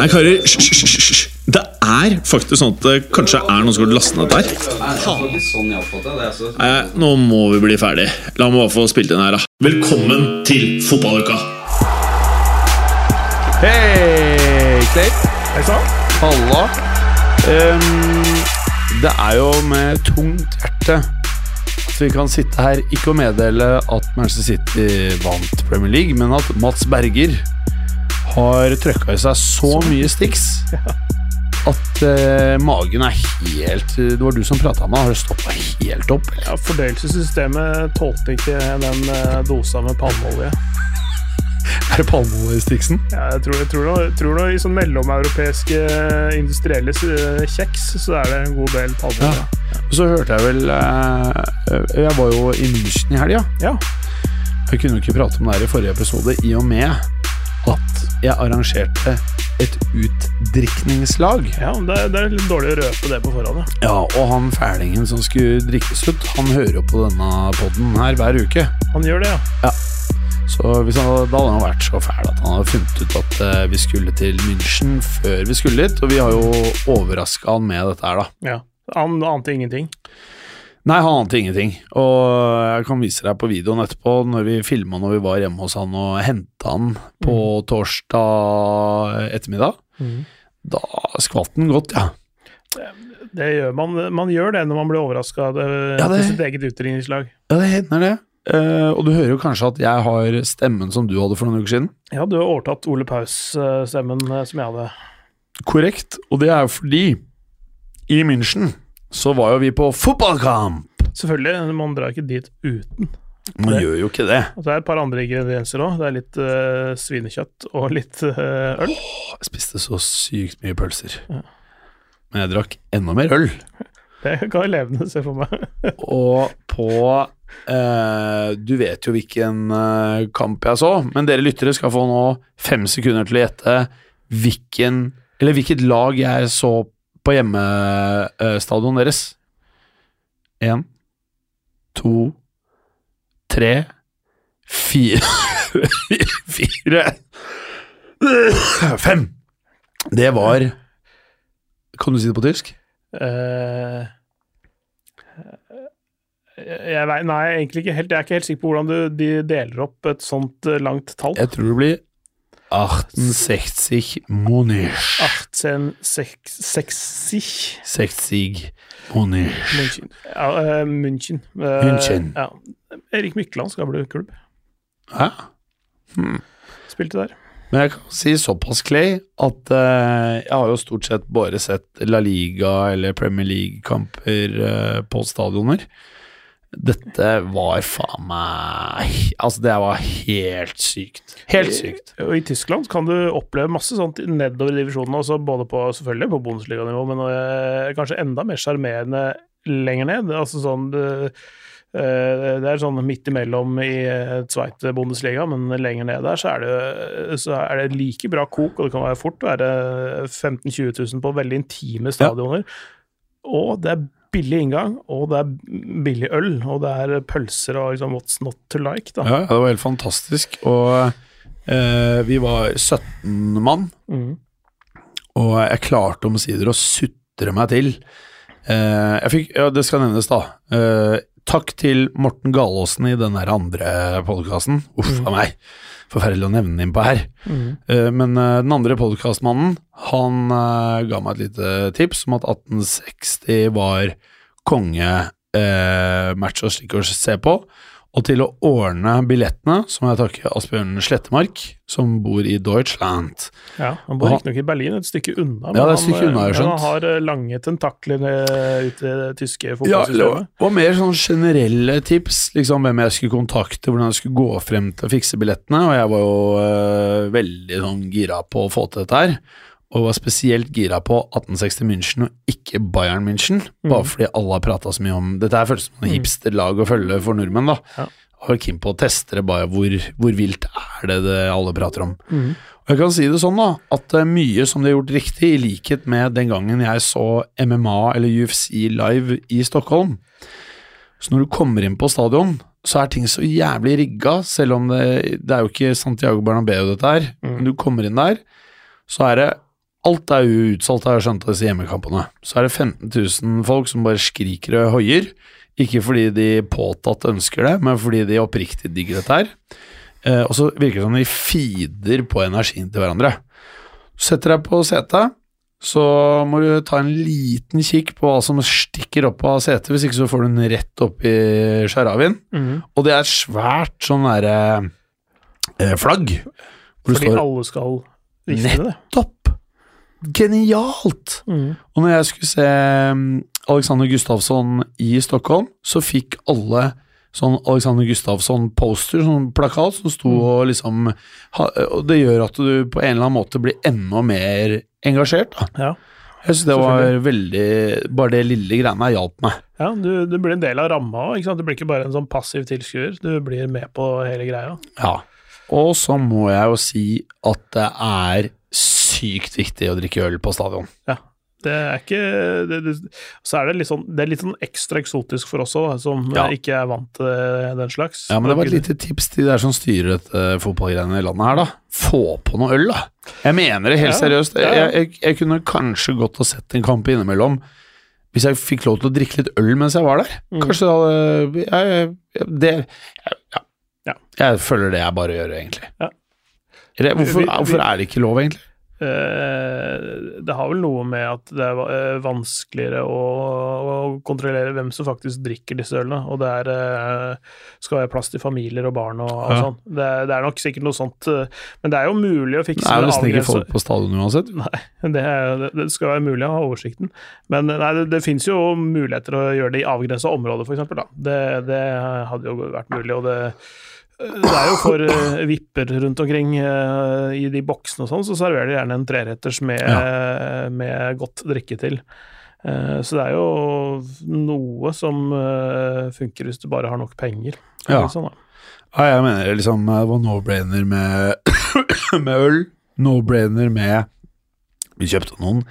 Nei, karer, hysj. Det er faktisk sånn at det kanskje er noen som har lastet ned der. her. Nei, nå må vi bli ferdig. La meg bare få spilt inn her, da. Velkommen til fotballuka! Hei, Clay. Hei sann. Halla. Um, det er jo med tungt hjerte at vi kan sitte her, ikke å meddele at Manchester City vant Premier League, men at Mats Berger har trøkka i seg så mye Stix at eh, magen er helt Det var du som prata med Har stoppa helt opp? Ja, Fordøyelsessystemet tålte ikke den eh, dosa med palmeolje. Er det palmeolje i Stixen? Ja, jeg tror, jeg tror, jeg tror nå I sånn mellomeuropeiske eh, industrielle eh, kjeks så er det en god del palmeolje. Så hørte jeg vel eh, Jeg var jo i München i helga. Ja. Jeg kunne jo ikke prate om det her i forrige episode, i og med at jeg arrangerte et utdrikningslag. ja det, er- det er litt dårlig å røpe det på forhånd. ja. Ja, og han fælingen som skulle drikkes ut, han hører jo på denne podden her hver uke. Han gjør det, ja. Så hvis han, da hadde han vært så fæl at han hadde funnet ut at eh, vi skulle til München før vi skulle dit, og vi har jo overraska han med dette her, da. ja. Han ante ingenting. Nei, han ante ingenting. Og jeg kan vise deg på videoen etterpå, når vi filma når vi var hjemme hos han og henta han på torsdag ettermiddag. Mm. Da skvatt den godt, ja. Det gjør man, man gjør det når man blir overraska det, Ja, det- til sitt eget utringningslag. Ja, det hender det. Uh, og du hører jo kanskje at jeg har stemmen som du hadde for noen uker siden. Ja, du har overtatt Ole Paus-stemmen eh, som jeg hadde. Korrekt. Og det er jo fordi i München så var jo vi på fotballkamp. Selvfølgelig, man drar ikke dit uten. Man Det- gjør jo ikke det. Og så er det et par andre ingredienser òg. Det er litt uh, svinekjøtt og litt uh, øl. Jeg spiste så sykt mye pølser. Ja. Men jeg drakk enda mer øl. Det kan elevene se for meg. Og på eh, Du vet jo hvilken eh, kamp jeg så, men dere lyttere skal få nå fem sekunder til å gjette hvilken Eller hvilket lag jeg så på hjemmestadion deres. Én, to, tre, fire Fire Fem! Det var Kan du si det på tysk? Uh, jeg nei, egentlig ikke helt. Jeg er ikke helt sikker på hvordan du, de deler opp et sånt eh, langt tall. Jeg tror det blir 68 Munich. 1860 60 Munich. München. Ja, uh, München. Uh, München. Ja. Erik Mykland skal bli klubb. Hæ? Spilte der. Men jeg kan si såpass, Clay, at uh, jeg har jo stort sett bare sett La Liga eller Premier League-kamper på stadioner. Dette var faen meg Altså, det var helt sykt. Helt sykt. Og I Tyskland kan du oppleve masse sånt nedover i divisjonen, også både på, selvfølgelig på Bundesliga-nivå, men uh, kanskje enda mer sjarmerende lenger ned. Altså sånn eh, det er sånn midt imellom i Zweite Bundesliga, men lenger ned der så er, det, så er det like bra kok, og det kan være fort være 15 000-20 000 på veldig intime stadioner. Og det er billig inngang, og det er billig øl, og det er pølser og liksom what's not to like, da. Ja, det var helt fantastisk. Og eh, vi var 17 mann. Mm. Og jeg klarte omsider å sutre meg til. Eh, jeg fikk, ja, Det skal nevnes, da. Eh, takk til Morten Galaasen i den der andre podkasten. Uff a meg. Forferdelig å nevne innpå her. Mm. Uh, men uh, den andre podkastmannen, han uh, ga meg et lite tips om at 1860 var kongematch og slik å se på. Og til å ordne billettene så må jeg takke Asbjørn Slettemark, som bor i Deutschland. Ja, han bor Og- riktignok i Berlin, et stykke unna. Ja, det er et han, unna, har men han har eh, lange tentakler ute ut i det tyske fotballsystemet. Ja, var, mer sånn generelle tips, liksom hvem jeg skulle kontakte, hvordan jeg skulle gå frem til å fikse billettene, og jeg var jo øh, veldig sånn gira på å få til dette her, og var spesielt gira på 1860 München og ikke Bayern München, bare fordi alle har pratet så mye om, dette her føles som en hipsterlag å følge for nordmenn da, Ja. og var keen på å teste det bare, hvor, hvor vilt er det det alle prater om. Mm. Og jeg kan si det sånn da, at det er mye som de har gjort riktig, i likhet med den gangen jeg så MMA eller UFC live i Stockholm. Så når du kommer inn på stadion, så er ting så jævlig rigga, selv om det, det er jo ikke Santiago Bernabeu dette her. Mm. Når du kommer inn der, så er det Alt er jo utsolgt, har jeg skjønt, disse hjemmekampene. Så er det 15 000 folk som bare skriker og hoier. Ikke fordi de påtatt ønsker det, men fordi de oppriktig digger dette her. Eh, og så virker det som de feeder på energien til hverandre. Setter deg på setet, så må du ta en liten kikk på hva som stikker opp av setet, hvis ikke så får du den rett opp i sjaravien. Mm. Og det er svært sånn derre eh, flagg. Hvor det Fordi står alle skal vise det. Topp! Genialt! Mm. Og når jeg skulle se um, Alexander Gustafsson i Stockholm, så fikk alle sånn Alexander Gustafsson-poster, sånn plakat, som sto og liksom Og det gjør at du på en eller annen måte blir enda mer engasjert, da. Ja. Jeg synes det var veldig Bare det lille greiene hjalp meg. Ja, du, du blir en del av ramma òg. Du blir ikke bare en sånn passiv tilskuer, du blir med på hele greia. Ja. Og så må jeg jo si at det er sykt viktig å drikke øl på stadion. Ja. Det er ikke det, det, Så er det litt sånn Det er litt sånn ekstra eksotisk for oss òg, som Ja. ikke er vant til den slags. Ja, men det var et lite tips til de der som styrer dette fotballgreiene i landet her, da. Få på noe øl, da. Jeg mener det helt Ja, seriøst. Jeg, jeg, jeg kunne kanskje gått og sett en kamp innimellom hvis jeg fikk lov til å drikke litt øl mens jeg var der. Mm. Kanskje det hadde jeg, jeg, det, ja. Ja. jeg føler det jeg bare gjør, egentlig. Ja. Hvorfor, hvorfor er det ikke lov, egentlig? Eh, det har vel noe med at det er eh, vanskeligere å, å kontrollere hvem som faktisk drikker disse ølene, og det er, eh, skal være plass til familier og barn og, og Ja. sånn. Det, er- det er nok sikkert noe sånt, men det er jo mulig å Det fikse er jo det nesten ikke folk på stadion uansett. Nei, det, er, det- skal være mulig å ha oversikten. Men nei, det, det finnes jo muligheter å gjøre det i avgrensa områder, f.eks. Det, det hadde jo vært mulig. og det det er jo for uh, vipper rundt omkring uh, i de boksene og sånn, så serverer de gjerne en treretters med, med godt drikke til. Uh, så det er jo noe som eh, funker hvis du bare har nok penger. Ja. Sånn. Ja, jeg mener liksom det var no-brainer med, med øl. No-brainer med Vi kjøpte noen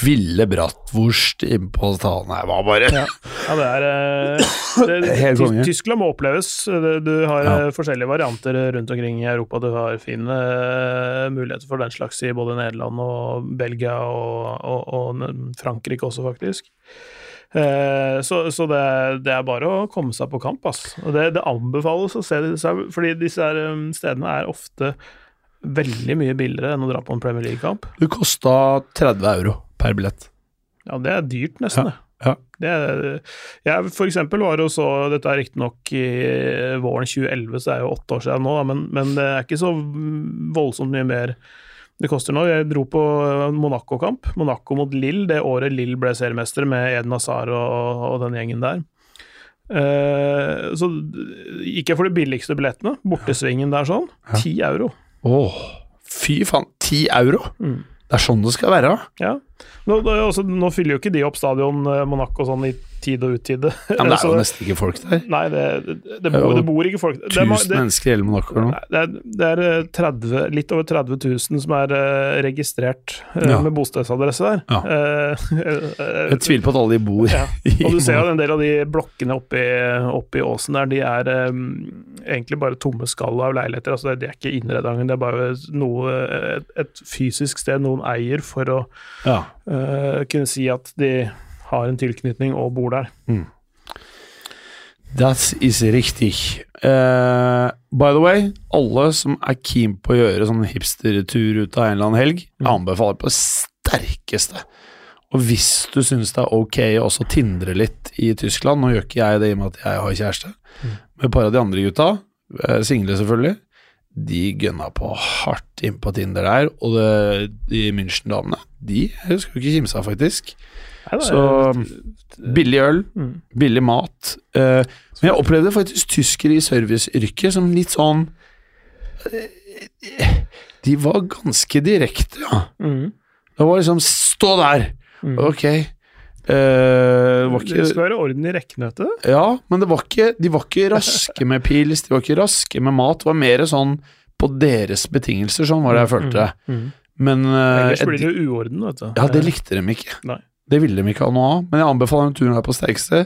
ville bratwurst innpå talen her. Var bare Ja. Ja, det er eh, det, Helt konge. Tyskland må oppleves. Du har Ja. eh, forskjellige varianter rundt omkring i Europa. Du har fine eh, muligheter for den slags i både Nederland og Belgia og, og, og Frankrike også, faktisk. Eh, så så det, det er bare å komme seg på kamp. Og det, det anbefales å se disse, fordi disse eh, stedene er ofte veldig mye billigere enn å dra på en Premier League-kamp. Det kosta 30 euro per billett. Ja, det er dyrt, nesten. det. ja. Det jeg for eksempel var jo så Dette er riktignok i våren 2011, så det er jo åtte år siden nå, men, men det er ikke så voldsomt mye mer det koster nå. Jeg dro på Monaco-kamp. Monaco mot Lill, det året Lill ble seriemester med Eden Hazar og, og den gjengen der. Uh, så gikk jeg for de billigste billettene. Bortesvingen der sånn. Ti euro. Åh, fy faen. 10 euro? Mm. Det er sånn det skal være. Ja. Nå, er også, nå fyller jo ikke de opp stadion eh, Monaco sånn i tide og utide. Ja, men det er jo nesten ikke folk der. Nei, det, det, det, bor, det bor ikke folk der. er, 1000 det, mennesker i hele Monaco eller det er, det er eh, 30, litt over 30 000 som er eh, registrert eh, Ja. med bostedsadresse der. Ja. Jeg tviler på at alle de bor ja. Og du ser jo en del av de blokkene oppi, oppi åsen der, de er um, egentlig bare tomme skall av leiligheter. altså De er ikke innreda det er bare noe, et, et fysisk sted noen eier for å Ja. uh, kunne si at de har en tilknytning og bor der. That is riktig. Uh, by the way, alle som er keen på å gjøre sånn hipstertur ut av en eller annen helg, jeg anbefaler på det sterkeste. Og hvis du syns det er ok å også tindre litt i Tyskland, nå gjør ikke jeg det i og med at jeg har kjæreste, Mm. men et par av de andre gutta, eh, single selvfølgelig, de gønna på hardt inn på Tinder der, og det, de München-damene, de skal ikke kimse av, faktisk. Nei, er- Så billig øl, Mm. billig mat. Eh, men jeg opplevde faktisk tyskere i serviceyrket som litt sånn eh, De var ganske direkte, ja. Mm. Det var liksom 'stå der', Mm. ok. Uh, det ikke, Det skal være orden i rekkene, vet du. Ja, men det var ikke, de var ikke raske med pils, de var ikke raske med mat. Det var mer sånn på deres betingelser, sånn var det jeg følte. Mm. Men uh, Ellers blir det jo uorden, vet du. Ja, det likte de ikke. Nei. Det ville de ikke ha noe av. Men jeg anbefaler den turen her på sterkeste.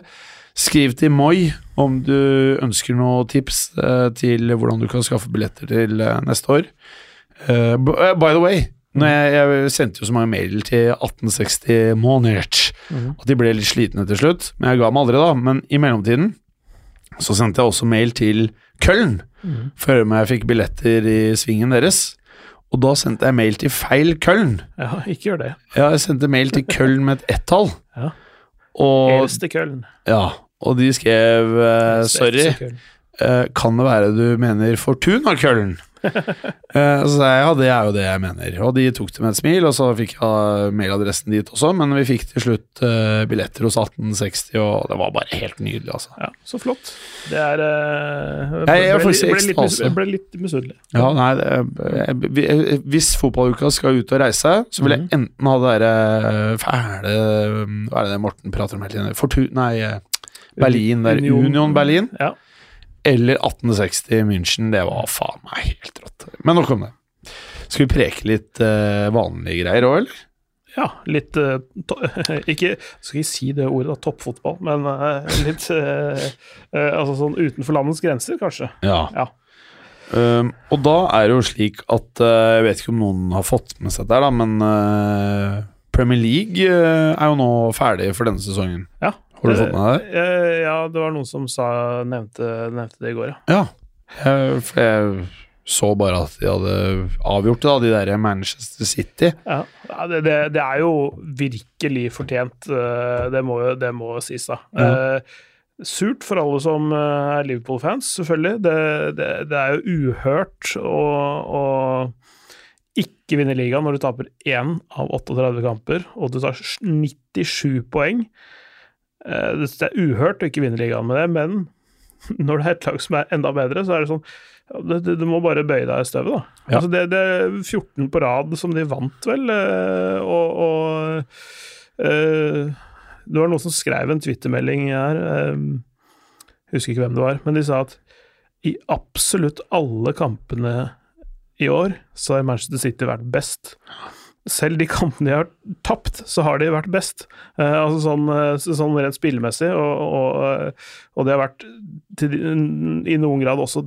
Skriv til Moi om du ønsker noen tips eh, til hvordan du kan skaffe billetter til eh, neste år. Eh, eh, by the way, jeg, jeg sendte jo så mange mail til 1860 Monert Mhm. at de ble litt slitne til slutt. Men jeg ga meg aldri, da. Men i mellomtiden så sendte jeg også mail til Køln Mhm. før jeg fikk billetter i svingen deres. Og da sendte jeg mail til feil Køln. Ja, ikke gjør det. Ja, jeg sendte mail til Køln med et ett-tall. Ja. Og, Eldste Køln. ja, og de skrev uh, sorry. Eh, kan det være du mener Fortuna Køllen? Eh, så sa jeg ja, det er jo det jeg mener. Og de tok det med et smil, og så fikk jeg mailadressen dit også, men vi fikk til slutt uh, billetter hos 1860, og det var bare helt nydelig, altså. Ja, så flott. Det er uh, Jeg er ble, ekstra litt, ble, ble litt misunnelig. Ja, nei, det, jeg- Hvis fotballuka skal ut og reise, så vil jeg enten ha det derre fæle Hva er det Morten prater om hele tiden? Fortu... Nei, Berlin, der, Union Berlin. Ja. Eller 1860 München. Det var faen meg helt rått. Men nok om det. Skal vi preke litt uh, vanlige greier òg, eller? Ja, litt uh, Ikke skal jeg si det ordet, da, toppfotball, men uh, litt Altså sånn utenfor landets grenser, kanskje. Ja. Ja. Um, og da er det jo slik at Jeg vet ikke om noen har fått med seg det, da, men Premier League er jo nå ferdig for denne sesongen. Ja. Har du fått med deg det? Eh, ja, det var noen som sa, nevnte, nevnte det i går, ja. Ja. Jeg, for jeg så bare at de hadde avgjort det, da, de der Manchester City. Ja, ja det, det, det er jo virkelig fortjent, eh, det må det må sies, da. Ja. Eh, Surt for alle som eh, er Liverpool-fans, selvfølgelig. Det, det, det er jo uhørt å, å ikke vinne ligaen når du taper én av 38 kamper, og du tar 97 poeng. Eh, Det er uhørt å ikke vinne ligaen med det, men når det er et lag som er enda bedre, så er det sånn det, Du må bare bøye deg i støvet, da. Ja. Altså det, det er 14 på rad som de vant, vel, eh, og, og eh, Det var noen som skrev en twittermelding her, eh, husker ikke hvem det var, men de sa at i absolutt alle kampene i år så har Manchester City vært best. Selv de kampene de har tapt, så har de vært best. Eh, altså sånn, eh, sånn rent spillemessig, og, og, og de har vært til, i noen grad også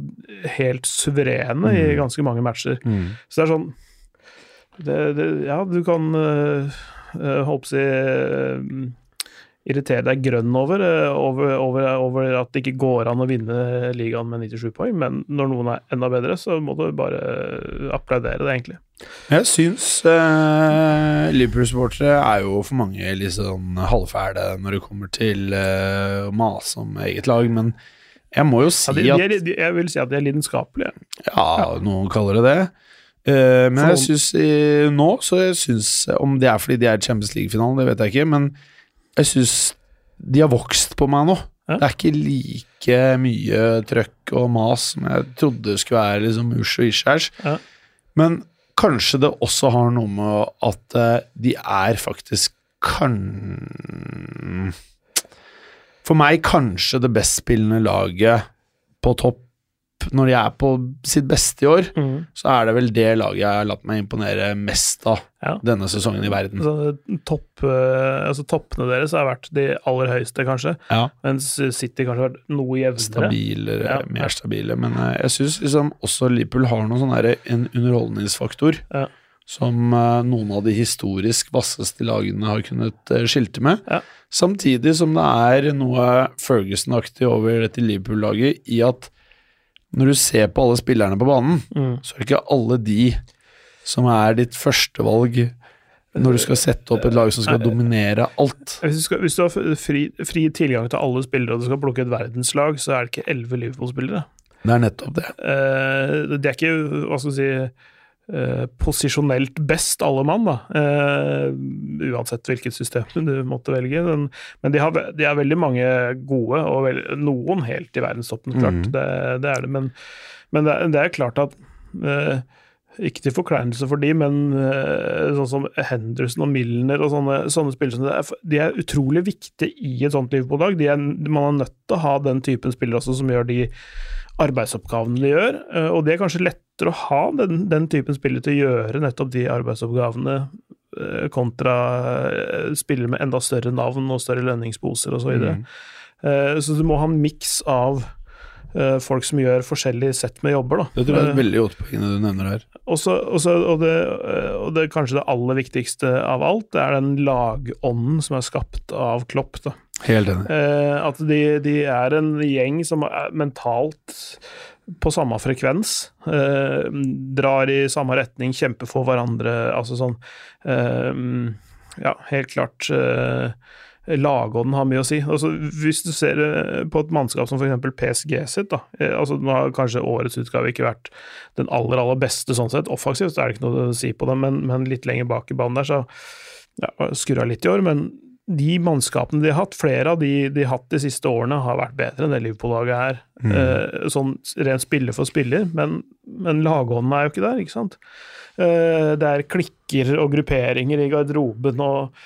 helt suverene i ganske mange matcher. Så det er sånn det, det, Ja, du kan uh, håpe si eh, irritere deg grønn over, eh, over, over, over at det ikke går an å vinne ligaen med 97 poeng, men når noen er enda bedre, så må du bare applaudere det, egentlig. Jeg syns eh, Liverpool-supportere er jo for mange litt sånn halvfæle når det kommer til eh, å mase om eget lag, men jeg må jo si Ja, de, de er, de, jeg vil si at de er lidenskapelige. Ja, noen kaller det det. Eh, men For jeg syns nå så jeg synes, Om det er fordi de er i Champions League-finalen, det vet jeg ikke, men jeg syns de har vokst på meg nå. Ja. Det er ikke like mye trøkk og mas som jeg trodde skulle være liksom usj og iskjærs. Ja. Men kanskje det også har noe med at eh, de er faktisk kan For meg kanskje det best spillende laget på topp når de er på sitt beste i år, så er det vel det laget jeg har latt meg imponere mest av Ja. denne sesongen i verden. Så, topp, eh, altså, toppene deres har vært de aller høyeste, kanskje, Ja, mens City kanskje har vært noe jevnere. stabilere, Ja. mer stabile. Men eh, jeg syns liksom også Liverpool har noe sånn en underholdningsfaktor Ja. som eh, noen av de historisk vasseste lagene har kunnet skilte med. Samtidig som det er noe Ferguson-aktig over dette Liverpool-laget i at når du ser på alle spillerne på banen, Mm. så er det ikke alle de som er ditt førstevalg når du skal sette opp et lag som skal dominere alt. Hvis du, skal, hvis du har fri, fri tilgang til alle spillere og du skal plukke et verdenslag, så er det ikke elleve Liverpool-spillere. Det er nettopp det. Eh, det er ikke, hva skal vi si, eh, posisjonelt best alle mann, da. Eh, uansett hvilket system du måtte velge. Men, men de, har, de er veldig mange gode, og vel, noen helt i verdenstoppen, klart. Mm. Det, det er det. Men, men det, det er klart at eh, ikke til forkleinelse for de, men eh, sånn som Henderson og Milner og sånne, sånne spillere er, de er utrolig viktige i et sånt liv på De er- Man er nødt til å ha den typen spillere også som gjør de arbeidsoppgavene de gjør, eh, og det er kanskje lettere å ha den, den typen spillere til å gjøre nettopp de arbeidsoppgavene eh, kontra eh, spillere med enda større navn og større lønningsposer osv. Så, videre. Mm. Så du må ha en miks av folk som gjør forskjellige sett med jobber. Da. Det tror jeg er et veldig godt poeng du nevner her. også, også, og, det, og det kanskje det aller viktigste av alt, det er den lagånden som er skapt av Klopp. Da. Helt enig. Eh, at de, de er en gjeng som er mentalt på samme frekvens. Eh, drar i samme retning, kjemper for hverandre. Altså sånn eh, Ja, helt klart. Lagånden har mye å si. Altså, hvis du ser på et mannskap som f.eks. PSG sitt, da. Altså, nå har kanskje årets utgave ikke vært den aller, aller beste sånn sett. Offensivt så er det ikke noe å si på det, men, men litt lenger bak i banen der, så ja, skurra litt i år. Men de mannskapene de har hatt, flere av de de har hatt de siste årene, har vært bedre enn det Liverpool-laget er. Eh, sånn rent spiller for spiller, men, men lagånden er jo ikke der, ikke sant. Eh, det er klikker og grupperinger i garderoben og,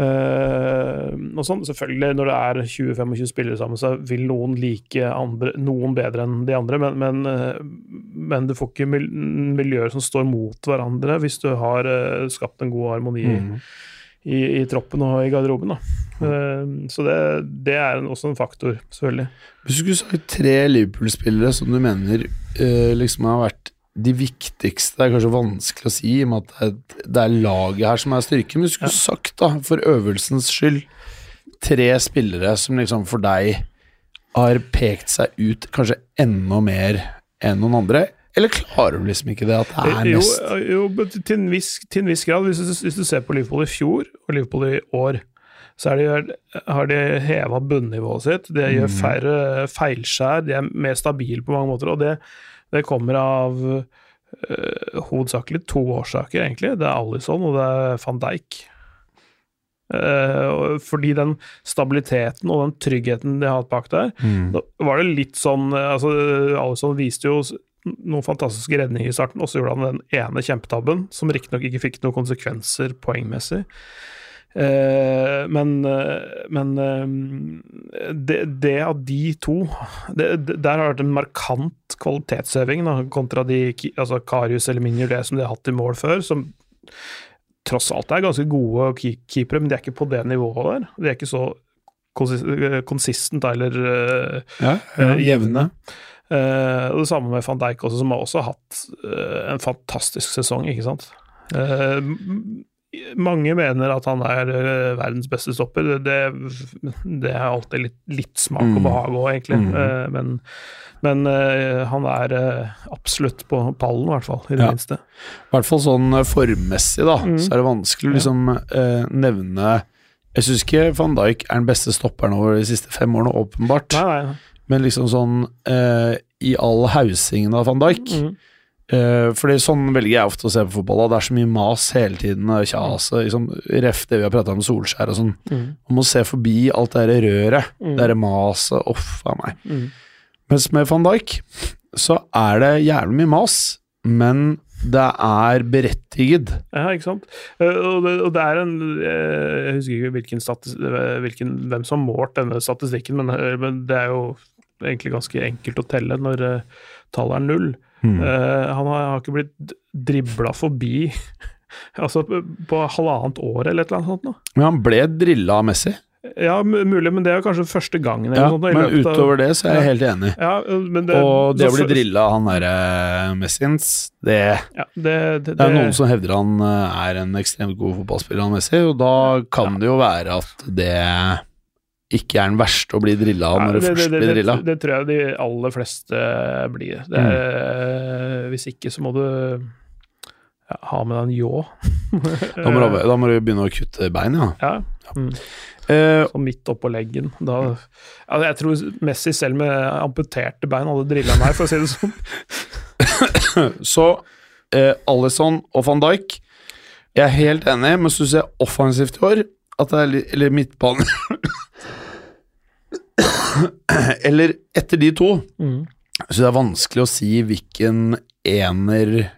eh, og sånn. Selvfølgelig, når det er 20-25 spillere sammen, så vil noen like andre, noen bedre enn de andre, men, men, eh, men du får ikke mil miljøer som står mot hverandre hvis du har eh, skapt en god harmoni Mm. I, i troppen og i garderoben. Eh, så det, det er en, også en faktor, selvfølgelig. Hvis du skulle sagt tre Liverpool-spillere som du mener uh, liksom har vært de viktigste Det er kanskje vanskelig å si, i og med at det er, det er laget her som er styrken. Men du skulle sagt, da, for øvelsens skyld, tre spillere som liksom for deg har pekt seg ut kanskje enda mer enn noen andre? Eller klarer du liksom ikke det at det er mest jo jo til, en viss, til en viss grad. Hvis du, hvis du ser på Liverpool i fjor og Liverpool i år, så de, har de heva bunnivået sitt. De gjør Mhm. færre feilskjær, de er mer stabile på mange måter. Og det, det kommer av øh, hovedsakelig to årsaker, egentlig. Det er Alison og det er van Dijk. Eh, fordi den stabiliteten og den tryggheten de har hatt bak der, Mm. da var det litt sånn eh, altså Alison viste jo noen fantastiske redninger i starten, og så gjorde han den ene kjempetabben, som riktignok ikke fikk noen konsekvenser poengmessig. Eh, men eh, men eh, det, det av de to det, det, Der har det vært en markant kvalitetsheving da, kontra de altså Karius eller Minjulé som de har hatt i mål før, som tross alt er ganske gode keepere, men de er ikke på det nivået der. De er ikke så konsistent eh, eller eh, Ja, eh, jevne. Eh, og det samme med van Dijk også, som har også hatt eh, en fantastisk sesong, ikke sant. Eh, mange mener at han er verdens beste stopper. Det, det, er alltid litt, litt smak og Mm. behag òg, egentlig. Mm. Men men uh, han er uh, absolutt på pallen, i hvert fall. I det Ja. minste. I hvert fall sånn formmessig, da, Mm. så er det vanskelig å liksom uh, nevne Jeg syns ikke van Dijk er den beste stopperen over de siste fem årene, åpenbart. Nei, nei. Men liksom sånn eh, i all hausingen av van Dijk Mm. eh, Fordi sånn velger jeg ofte å se på fotball. Da. Det er så mye mas hele tiden. Kjas, liksom, ref det vi har prata om Solskjær og sånn. Mm. Man må se forbi alt det der røret. Mm. Det der maset. Uff a meg. Mm. Mens med van Dijk så er det jævlig mye mas, men det er berettiget. Ja, ikke sant. Eh, og, det, og det er en eh, Jeg husker ikke hvilken statis, hvilken, hvem som har målt denne statistikken, men, eh, men det er jo egentlig ganske enkelt å telle når uh, tallet er null. Mm. Uh, han har, har ikke blitt dribla forbi altså på, halvannet år eller et eller annet sånt. nå. Men han ble drilla av Messi. Ja, mulig, men det er kanskje første gangen. eller Ja, sånt, men utover av- det så er jeg helt enig. ja, men det, Og det å bli drilla av han derre Messiens, det ja, det, det, er noen som hevder han eh, er en ekstremt god fotballspiller, han Messi, og da kan det jo være at det ikke er den verste å bli drilla av Ja, når du først blir det, drilla. det tror jeg de aller fleste blir. Det er, eh, Hvis ikke, så må du ja, ha med deg en ljå. Da må, du, da må du begynne å kutte bein, ja. Ja. Mm. Eh, Sånn midt oppå leggen. Da, ja, jeg tror Messi selv med amputerte bein hadde drilla meg, for å si det sånn. så eh, Alison og van Dijk Jeg er helt enig, men så syns jeg offensivt i år at det er litt Eller midtbane Eller etter de to, Mm. så det er vanskelig å si hvilken ener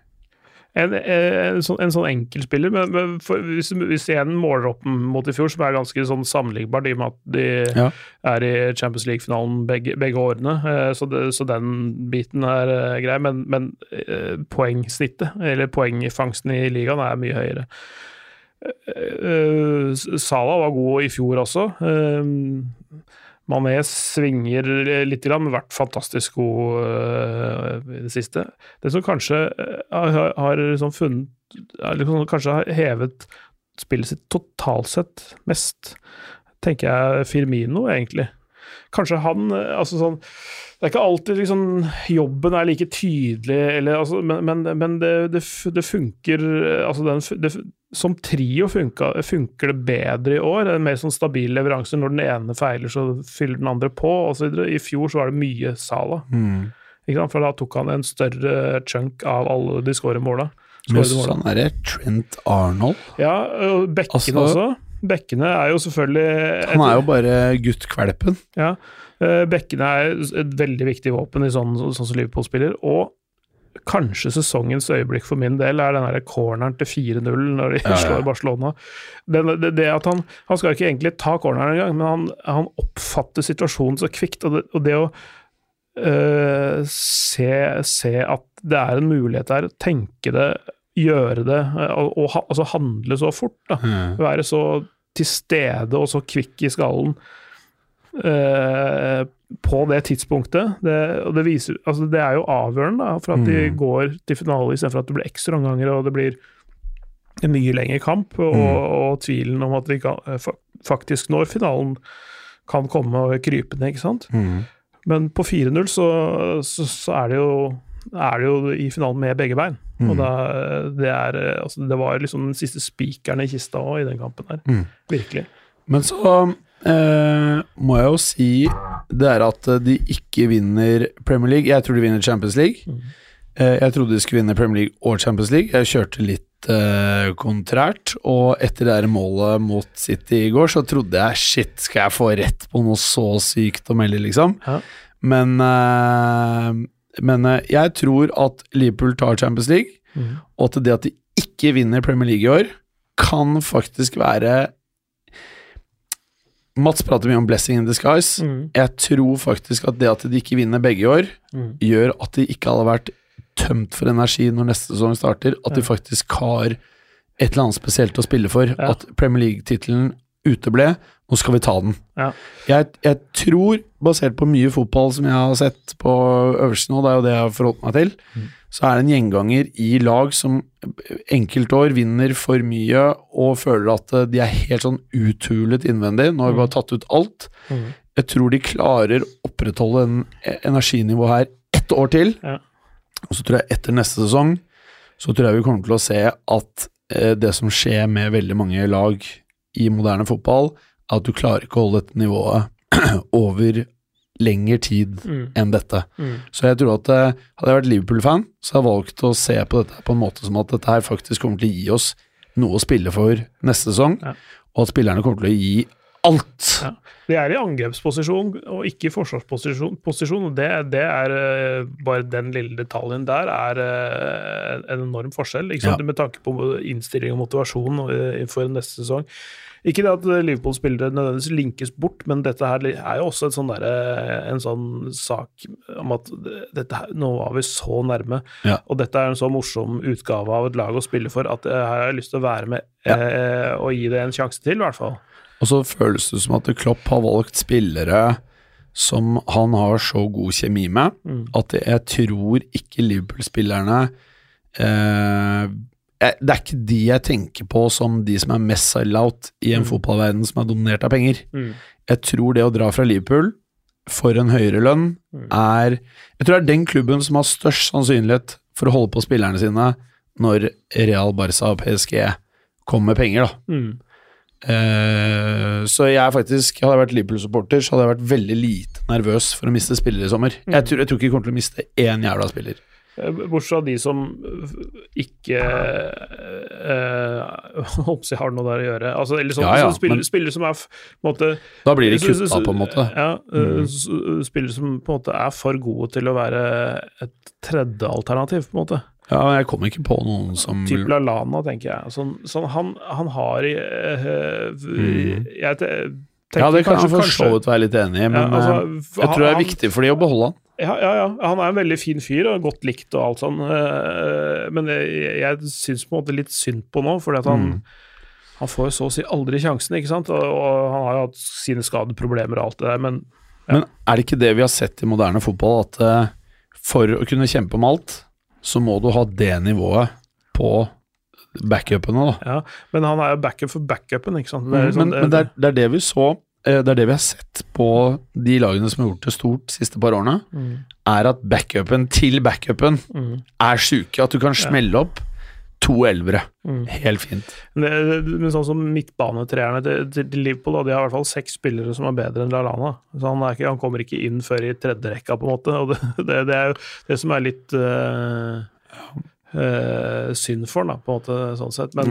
En, en, sånn, en sånn enkeltspiller, men, men for, hvis, hvis en måler opp mot i fjor, som er ganske sånn sammenlignbar, i og med at de Ja. er i Champions League-finalen begge, begge årene, eh, så, det, så den biten er eh, grei, men, men eh, poengsnittet, eller poengfangsten i ligaen, er mye høyere. Eh, eh, var god i fjor også, eh, Mané svinger litt, grann, vært fantastisk god uh, i det siste. Det som kanskje uh, har, har liksom funnet liksom, Kanskje har hevet spillet sitt totalt sett mest, tenker jeg Firmino, egentlig. Kanskje han altså sånn det er ikke alltid liksom, jobben er like tydelig, eller, altså, men, men, men det, det, det, funker altså den, det, Som trio funker, funker det bedre i år. En mer sånn stabil leveranse. Når den ene feiler, så fyller den andre på, osv. I fjor så var det mye Sala. Mm. For da tok han en større chunk av alle de skårede måla. Pluss han derre Trent Arnold. Ja, og bekkene altså, også. Bekkene er jo selvfølgelig Han er jo bare guttkvelpen. Ja. Eh, bekkene er et veldig viktig våpen i sånn, sånn som Liverpool spiller. Og kanskje sesongens øyeblikk for min del er den der corneren til 4-0 når de ja, ja. slår Barcelona. Det, det, det, at han, han skal ikke egentlig ta corneren engang, men han, han, oppfatter situasjonen så kvikt. Og det, og det å øh, se, se, at det er en mulighet der, tenke det, gjøre det, og, og altså handle så fort. Da. Mm. Være så til stede og så kvikk i skallen. Eh, på det tidspunktet. Det, og det, viser, altså det er jo avgjørende da, for at mm. de går til finale istedenfor at det blir ekstra omganger og det blir en mye lengre kamp. Og, mm. og tvilen om at de kan, eh, faktisk når finalen kan komme og krype ned, ikke sant. Mm. Men på 4-0 så, så, så, er det jo er det jo i finalen med begge bein. Og mm. da, det, er, altså det var liksom den siste spikeren i kista òg i den kampen der. Mm. Virkelig. Men så eh, må jeg jo si det er at de ikke vinner Premier League. Jeg tror de vinner Champions League. Mm. Eh, jeg trodde de skulle vinne Premier League og Champions League. Jeg kjørte litt eh, kontrært, og etter det målet mot City i går, så trodde jeg shit, skal jeg få rett på noe så sykt å melde, liksom? Ja. Men, eh, men eh, jeg tror at Liverpool tar Champions League, mm. og at det at de ikke vinner Premier League i år, kan faktisk være Mats prater mye om 'blessing in disguise'. Mm. Jeg tror faktisk at det at de ikke vinner begge år, mm. gjør at de ikke hadde vært tømt for energi når neste sesong starter. At de faktisk har et eller annet spesielt å spille for. Ja. At Premier League-tittelen uteble. Nå skal vi ta den. Ja. Jeg, jeg, tror, basert på mye fotball som jeg har sett på øvelsen nå, det er jo det jeg har forholdt meg til, mm så er det en gjenganger i lag som enkeltår vinner for mye og føler at eh, de er helt sånn uthulet innvendig. Nå har vi bare tatt ut alt. Mm. Jeg tror de klarer å opprettholde en e, energinivå her ett år til. Ja. Og så tror jeg etter neste sesong så tror jeg vi kommer til å se at eh, det som skjer med veldig mange lag i moderne fotball, er at du klarer ikke å holde dette nivået over lengre tid mm. enn dette. Mm. Så jeg tror at uh, hadde jeg vært Liverpool-fan, så hadde jeg valgt å se på dette på en måte som at dette her faktisk kommer til å gi oss noe å spille for neste sesong, ja. og at spillerne kommer til å gi alt. Ja. De er i angrepsposisjon og ikke i forsvarsposisjon. Posisjon, det, det, er uh, bare den lille detaljen der er uh, en enorm forskjell. Ja. Med tanke på innstilling og motivasjon for neste sesong. Ikke det at Liverpool-spillere nødvendigvis linkes bort, men dette her er jo også sånn der, en sånn sak om at dette her, nå var vi så nærme, ja. og dette er en så morsom utgave av et lag å spille for at her har jeg lyst til å være med ja. eh, og gi det en sjanse til, i hvert fall. Og så føles det som at Klopp har valgt spillere som han har så god kjemi med, mm. at jeg tror ikke Liverpool-spillerne eh, det er ikke de jeg tenker på som de som er mest sell-out i en mm. fotballverden som er dominert av penger. Mm. Jeg tror det å dra fra Liverpool for en høyere lønn mm. er Jeg tror det er den klubben som har størst sannsynlighet for å holde på spillerne sine når Real Barca og PSG kommer med penger, da. Uh, så jeg faktisk Hadde jeg vært Liverpool-supporter, så hadde jeg vært veldig lite nervøs for å miste spillere i sommer. Mm. Jeg, tror, jeg tror ikke jeg kommer til å miste én jævla spiller. Eh, bortsett fra de som ikke øh, håper jeg har noe der å gjøre. Altså, eller sånn, ja, ja, spiller, men, spiller, som er måte, Da blir de kutta, på en måte. Ja, mm. Spillere som på en måte er for gode til å være et tredjealternativ, på en måte. Ja, men jeg kommer ikke på noen som Typ Lallana, tenker jeg. Sånn, sånn han, han, har øh, mm. Jeg tenker Ja, det kan jeg for så vidt være litt enig i, men ja, altså, jeg tror det er viktig for de å beholde han. Ja, ja, ja, han er en veldig fin fyr og godt likt og alt sånn, eh, men jeg, jeg syns på en måte litt synd på nå, fordi at han mm. han får så å si aldri sjansen, ikke sant. Og, og han har jo hatt sine skadeproblemer og alt det der, men Men er det ikke det vi har sett i moderne fotball, at eh, for å kunne kjempe om alt, så må du ha det nivået på backupene, da. Ja, men han er jo backup for backupen, ikke sant. Det men sånn- men det, er, det er det vi så Det er det vi har sett på de lagene som har gjort det stort de siste par årene, Mm. er at backupen til backupen Mm. er sjuke. At du kan smelle opp to elvere. Mm. Helt fint. Men det- men sånn som midtbanetreerne til, til Liverpool, da, de har i hvert fall seks spillere som er bedre enn Lallana. Så han, er ikke, han kommer ikke inn før i tredje rekka, på en måte. Og det, det, det er jo det som er litt eh, eh, synd for da, på en måte, sånn sett. Men,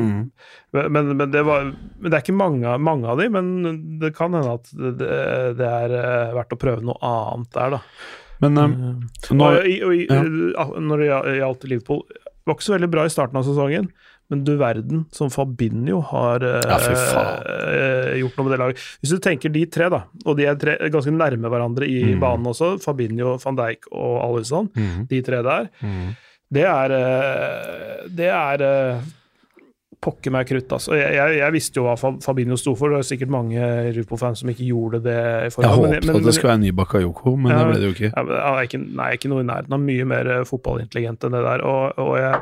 Mm. men, men, det, var, men det er ikke mange, mange av de, men det kan hende at det, det det er eh, verdt å prøve noe annet der, da. Men eh, når, og, og, og, ja. Når det gjaldt Liverpool, var ikke så veldig bra i starten av sesongen, men du verden som Fabinho har eh, Ja, eh, gjort noe med det laget. Hvis du tenker de tre, da, og de er tre, ganske nærme hverandre i Mm. banen også, Fabinho, van Dijk og Alison, Mm. de tre der, Mm. Det er eh, Det er eh, pokker meg krutt, altså. Jeg, jeg, jeg visste jo hva Fabinho sto for, det er sikkert mange Rupo-fans som ikke gjorde det. i Jeg men- håpet men- at det skulle være en ny Bakayoko, men Ja, det ble det jo ikke. ja, er ikke, nei, ikke noe i nærheten av mye mer eh, fotballintelligent enn det der. Og, og jeg,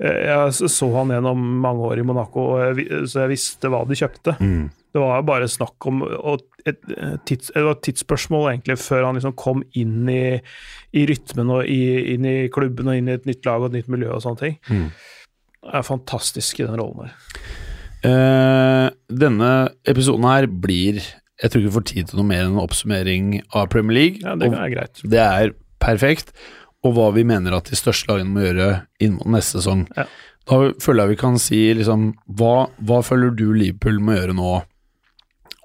jeg så han gjennom mange år i Monaco, så jeg visste hva de kjøpte. Mm. Det var bare snakk om et, tids, et tidsspørsmål egentlig før han liksom kom inn i, i rytmen og i, inn i klubben og inn i et nytt lag og et nytt miljø og sånne ting. Mm. Er fantastisk i den rollen der. Uh, denne episoden her blir Jeg tror ikke vi får tid til noe mer enn en oppsummering av Premier League. Ja, det er greit. det er perfekt. Og hva vi mener at de største lagene må gjøre inn mot neste sesong. Ja. Da føler jeg vi kan si liksom Hva, hva føler du Liverpool må gjøre nå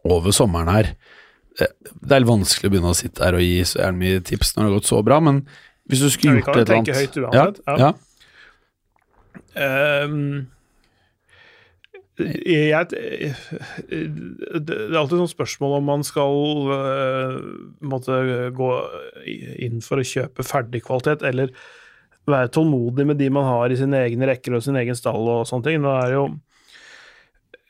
over sommeren her? Det, det er vanskelig å begynne å sitte her og gi så gjerne mye tips når det har gått så bra, men hvis du skulle gjort et eller annet høyt uansett. Ja, Ja. Ehm, jeg, det er alltid sånn spørsmål om man skal eh, måtte gå inn for å kjøpe ferdig kvalitet, eller være tålmodig med de man har i sine egne rekker og sin egen stall og sånne ting. Nå er det jo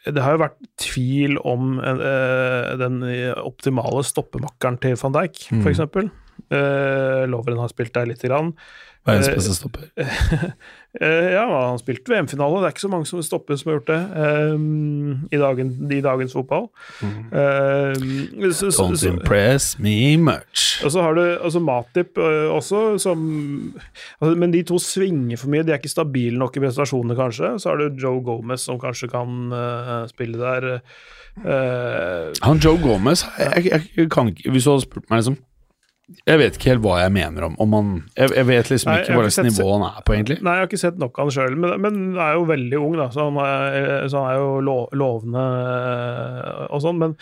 det har jo vært tvil om uh, den optimale stoppemakkeren til van Dijk, Mm. for eksempel. Uh, Lovren har spilt der lite grann. Verdens Eh, beste stopper. Eh, ja, han spilte spilt VM-finale. Det er ikke så mange som stopper som har gjort det um, i, dagen, i dagens fotball. Mm. Um, så, Don't så, impress me much. og så har du altså Matip også, som altså, Men de to svinger for mye. De er ikke stabile nok i prestasjonene, kanskje. Så har du Joe Gomez, som kanskje kan uh, spille der. Uh, Han Joe Gomez jeg, jeg, jeg kan Hvis du hadde spurt meg liksom Jeg vet ikke helt hva jeg mener om, om han jeg, jeg vet liksom ikke hva slags nivå han er på, egentlig. Nei, jeg har ikke sett nok av han sjøl, men, men han er jo veldig ung, da, så han er, så han er jo lo, lovende eh, og sånn. Men,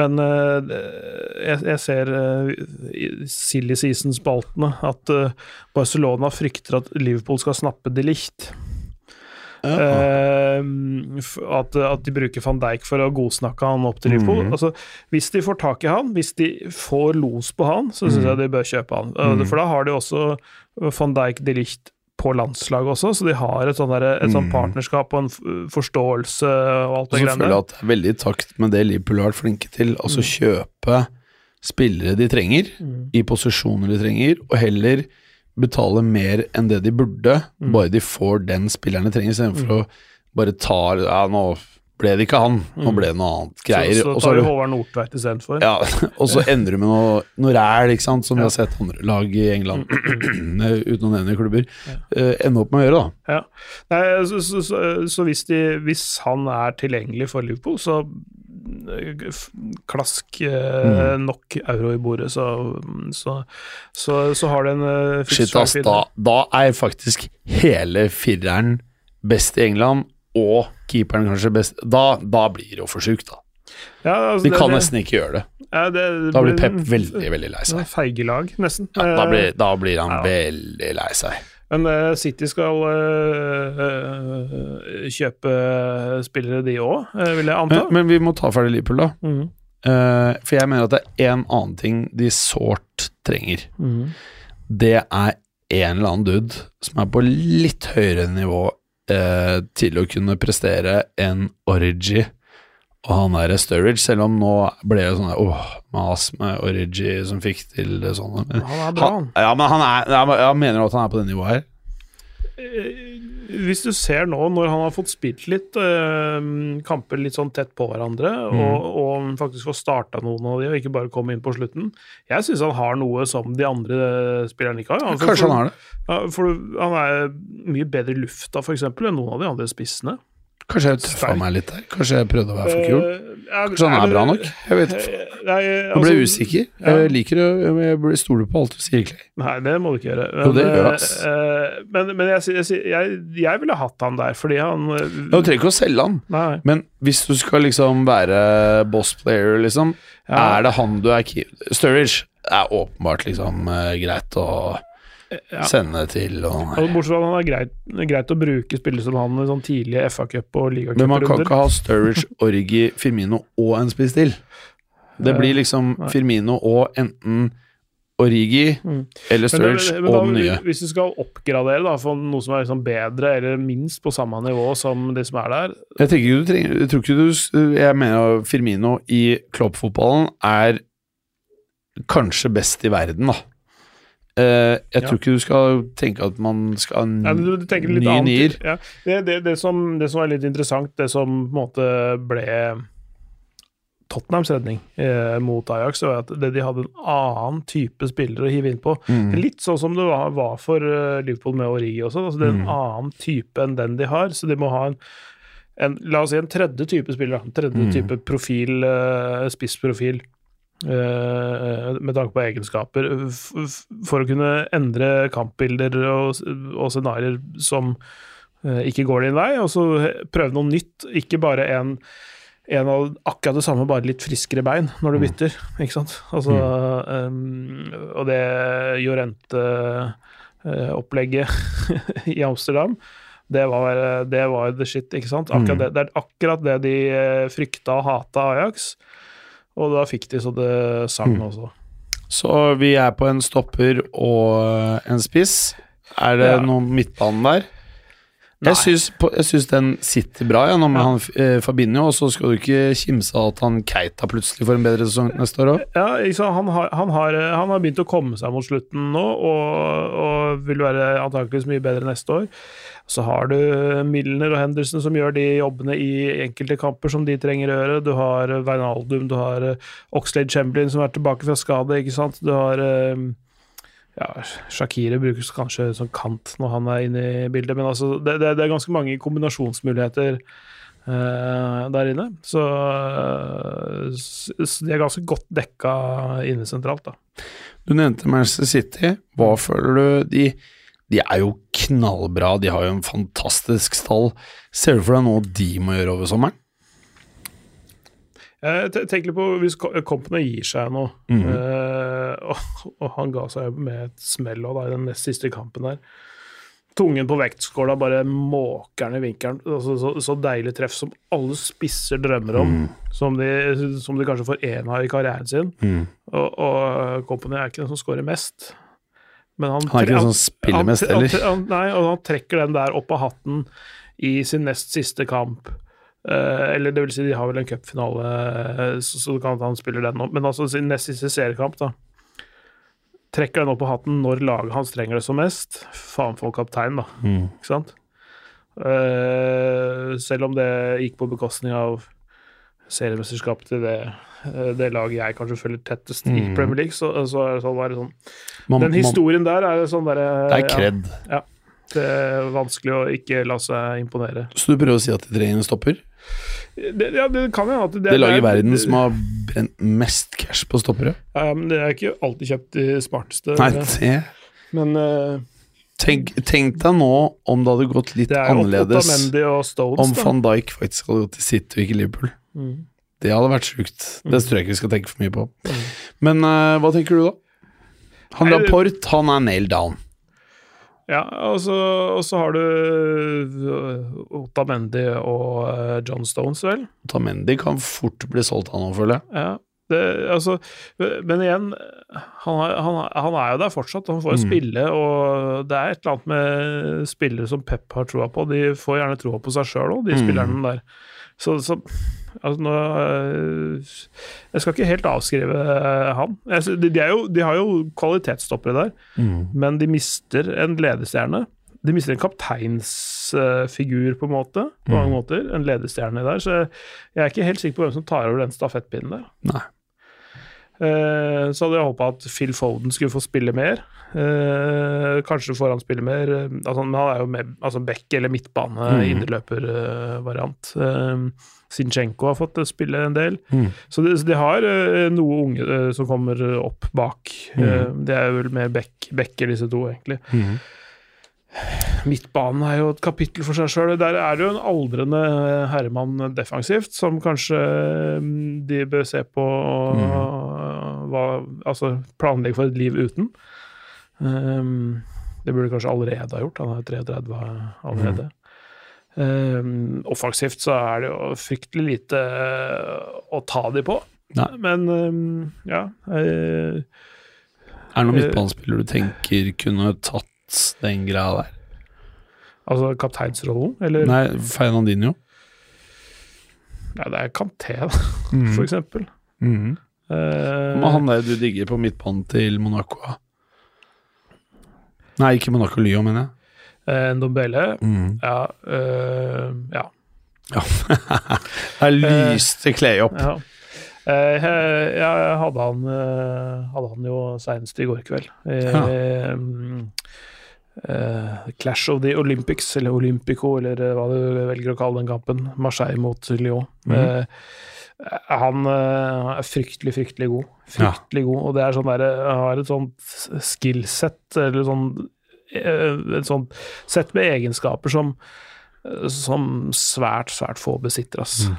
men eh, jeg, jeg ser eh, i silly season-spaltene at Barcelona frykter at Liverpool skal snappe de licht. F- at, at de bruker van Dijk for å godsnakke han opp til Liverpool. Mhm. Altså, hvis de får tak i han, hvis de får los på han, så syns mm. jeg de bør kjøpe han. Mhm. For da har de også van Dijk de Licht på landslaget også, så de har et sånn, der, et sånn Mhm. partnerskap og en forståelse og alt det så føler jeg greiene. at det er veldig i takt med det Liverpool har vært flinke til. Altså kjøpe spillere de trenger, Mm. i posisjoner de trenger, og heller betale mer enn det de burde, Mm. bare de får den spilleren de trenger, istedenfor å bare ta Ja, nå ble det ikke han, nå Mm. ble det noe annet greier. Så, så tar du Håvard Nordtveit istedenfor. Ja, og så endrer du med noe, noe ræl, ikke sant, som vi har sett andre lag i England, uten å nevne klubber, eh, ende opp med å gjøre, da. Ja. Nei, så, så, så, hvis, de, hvis han er tilgjengelig for Liverpool, så eh, klask eh, Mm. nok euro i bordet, så, så, så, så har du en uh, Shit, ass, da, da er faktisk hele fireren best i England, og keeperen kanskje best. Da, da blir det jo for sjukt, da. Ja, altså, De kan det- nesten ikke gjøre det. ja, det, Da blir Pep veldig, veldig lei seg. Feigelag, nesten. Ja, da, Eh, blir, da blir han veldig lei seg. Men uh, City skal uh, uh, kjøpe spillere, de òg, vil jeg anta. Men, men vi må ta ferdig Liverpool, da. Mm. Eh, for jeg mener at det er en annen ting de sårt trenger. Mm. Det er en eller annen dude som er på litt høyere nivå eh, til å kunne prestere en Origi og han der Sturridge, selv om nå ble det sånn åh, mas med Origi som fikk til det sånn. Men, Han er bra, han. ja, men han er jeg, jeg mener at han er på det nivået her. Hvis du ser nå, når han har fått spilt litt eh, kamper litt sånn tett på hverandre, Mm. og, og faktisk får starta noen av de, og ikke bare komme inn på slutten Jeg syns han har noe som de andre spillerne ikke har. Altså, Kanskje han har det. For, for han er mye bedre i lufta, for eksempel, enn noen av de andre spissene. Kanskje jeg tøffa meg litt der. Kanskje jeg prøvde å være for kul. Eh, Kanskje han er bra nok. Jeg vet ikke. Eh, Nå ble jeg altså- usikker. Jeg liker å Jeg blir- stoler på alt du sier, Clay. Nei, det må du ikke gjøre. Jo, det gjør eh, ass. eh, men men jeg, jeg, jeg, ville hatt han der, fordi han eh, Du trenger ikke å selge han, Nei. men hvis du skal liksom være boss player, liksom, Ja. er det han du er keen Sturridge er åpenbart liksom eh, greit å Ja. sende til og Altså, bortsett fra at han er greit, greit å bruke spillere som han i sånn tidlige FA-cup og Men man kan ikke ha Sturridge, Origi, Firmino og en spiss til. Det blir liksom Nei. Firmino og enten Origi Mm. eller Sturridge men, men og den nye. Hvis du skal oppgradere da, for noe som er liksom bedre, eller minst på samme nivå som det som er der Jeg tenker ikke du trenger Jeg tror ikke du Jeg mener Firmino i Klopp-fotballen er kanskje best i verden, da. Eh, jeg Ja. tror ikke du skal tenke at man skal ha ja, ny du, du annet. nier. Ja. Det, det, det, som, det som er litt interessant, det som på en måte ble Tottenhams redning eh, mot Ajax, var at det, de hadde en annen type spillere å hive inn på. Mm. Litt sånn som det var, var for uh, Liverpool med Origi også. Altså det er en Mm. annen type enn den de har, så de må ha en, en La oss si en tredje type spiller. En tredje Mm. type profil, uh, spissprofil, med tanke på egenskaper, for å kunne endre kampbilder og, og scenarioer som eh, ikke går din vei, og så prøve noe nytt. Ikke bare en en av akkurat det samme, bare litt friskere bein når du Mm. bytter, ikke sant? Altså, um, og det Jorente-opplegget i Amsterdam, det var, det var the shit, ikke sant? Akkurat Mm. det, det er akkurat det de eh, frykta og hata Ajax, og da fikk de så det sang Mm. også. Så vi er på en stopper og en spiss. Er det Ja. noe midtbane der? Jeg syns, den sitter bra, ja, nå med Ja. han eh, Fabinho, og så skal du ikke kimse av at han Keita plutselig får en bedre sesong neste år òg. Ja? Han, har, han, har, han har begynt å komme seg mot slutten nå, og, og vil være antakeligvis mye bedre neste år. Så har du Milner og Henderson som gjør de jobbene i enkelte kamper som de trenger å gjøre. Du har Wijnaldum, du har eh, Oxlade Chamberlain som er tilbake fra skade, ikke sant. Du har eh, ja, Shakire brukes kanskje som kant når han er inne i bildet, men altså, det, det, det er ganske mange kombinasjonsmuligheter uh, der inne. Så, uh, de er ganske godt dekka inne sentralt, da. Du nevnte Manchester City. Hva føler du de, de er jo knallbra, de har jo en fantastisk stall. Ser du for deg noe de må gjøre over sommeren? Jeg te- tenker litt på hvis Kompene Company gir seg nå, Mhm. eh, og, og han ga seg med et smell da, i den nest siste kampen der. Tungen på vektskåla bare måker den i vinkelen. Altså, så, så deilig treff som alle spisser drømmer om. Mm. Som, de, som de kanskje får én av i karrieren sin. Og, og Company er ikke den som skårer mest. Men han, Han er ikke den som spiller mest, heller. nei, og han trekker den der opp av hatten i sin nest siste kamp. Eh, eller det vil si, de har vel en cupfinale, eh, så, så det kan hende han spiller den nå. Men altså sin nest siste seriekamp, da. Trekker den opp på hatten når laget hans trenger det som mest. Faen for kaptein, da. Mm. Ikke sant? Uh, selv om det gikk på bekostning av seriemesterskapet til det, det laget jeg kanskje følger tettest i Mm. Premier League, så, så er det sånn, var det sånn Man, Den historien der er sånn derre det er kred. Ja, det er vanskelig å ikke la seg imponere. Så du prøver å si at de trenger en stopper? Det, ja, det kan jo at Det laget i verden som har mest cash på stoppere? ja, men Det er ikke alltid kjøpt de smarteste, Nei, det men uh, Tenk, tenk deg nå om det hadde gått litt det er annerledes Stones, om van Dijk faktisk hadde gått til City og ikke Liverpool. Mm. Det hadde vært sjukt. Det Mm. tror jeg ikke vi skal tenke for mye på. Mm. Men uh, hva tenker du, da? Han det- Laporte, han er nailed down. Ja, og så, og så har du øh, Otamendi og øh, John Stones, vel. Otamendi kan fort bli solgt, han òg, føler jeg. Ja. Det, altså, men igjen, han han, han er jo der fortsatt. Han får jo Mm. spille, og det er et eller annet med spillere som Pep har troa på. De får gjerne troa på seg sjøl òg, de Mm. spillerne der. Så, så altså nå øh, Jeg skal ikke helt avskrive øh, han. De, de, er jo, de har jo kvalitetsstoppere der, Mm. men de mister en ledestjerne. De mister en kapteinsfigur, på en måte, på mange måter. En ledestjerne der. Så jeg er ikke helt sikker på hvem som tar over den stafettpinnen der. Nei. Eh, så hadde jeg håpa at Phil Foden skulle få spille mer. Eh, kanskje får han spille mer. eh, Altså, han er jo med, altså back eller midtbane, Mm. indreløpervariant. Zinchenko har fått eh, spille en del. Mm. Så de, så de har eh, noe unge eh, som kommer opp bak. Eh, det er vel mer back, backer, disse to, egentlig. Mm. Midtbanen er jo et kapittel for seg sjøl. Der er det jo en aldrende herremann defensivt, som kanskje mm, de bør se på hva, Altså planlegge for et liv uten. Um, det burde kanskje allerede ha gjort. Han er 33 allerede. Um, offensivt så er det jo fryktelig lite å ta de på. Nei. Men um, ja eh, Er det noen midtbanespiller du tenker kunne tatt den greia der? Altså kapteinsrollen, eller? Nei, Fernandinho. Ja, det er Kanté, da, for eksempel. Mm. Eh, Men han der du digger på midtbanen til Monaco? Nei, ikke Monaco Lyon, mener jeg. Eh, Ndombele, Mm. ja, eh, ja. Der lyste Clay opp. ja. Eh, jeg, jeg hadde han Hadde han jo seinest i går kveld. Ja. eh, Clash of the Olympics, eller Olympico, eller hva du velger å kalle den kampen. Marseille mot Lyon. Mm. Uh, han uh, er fryktelig, fryktelig god. Fryktelig god. Og det er sånn der, han har et sånt skillset, eller sånn et sånt sett med egenskaper som som svært, svært få besitter, ass. Mm.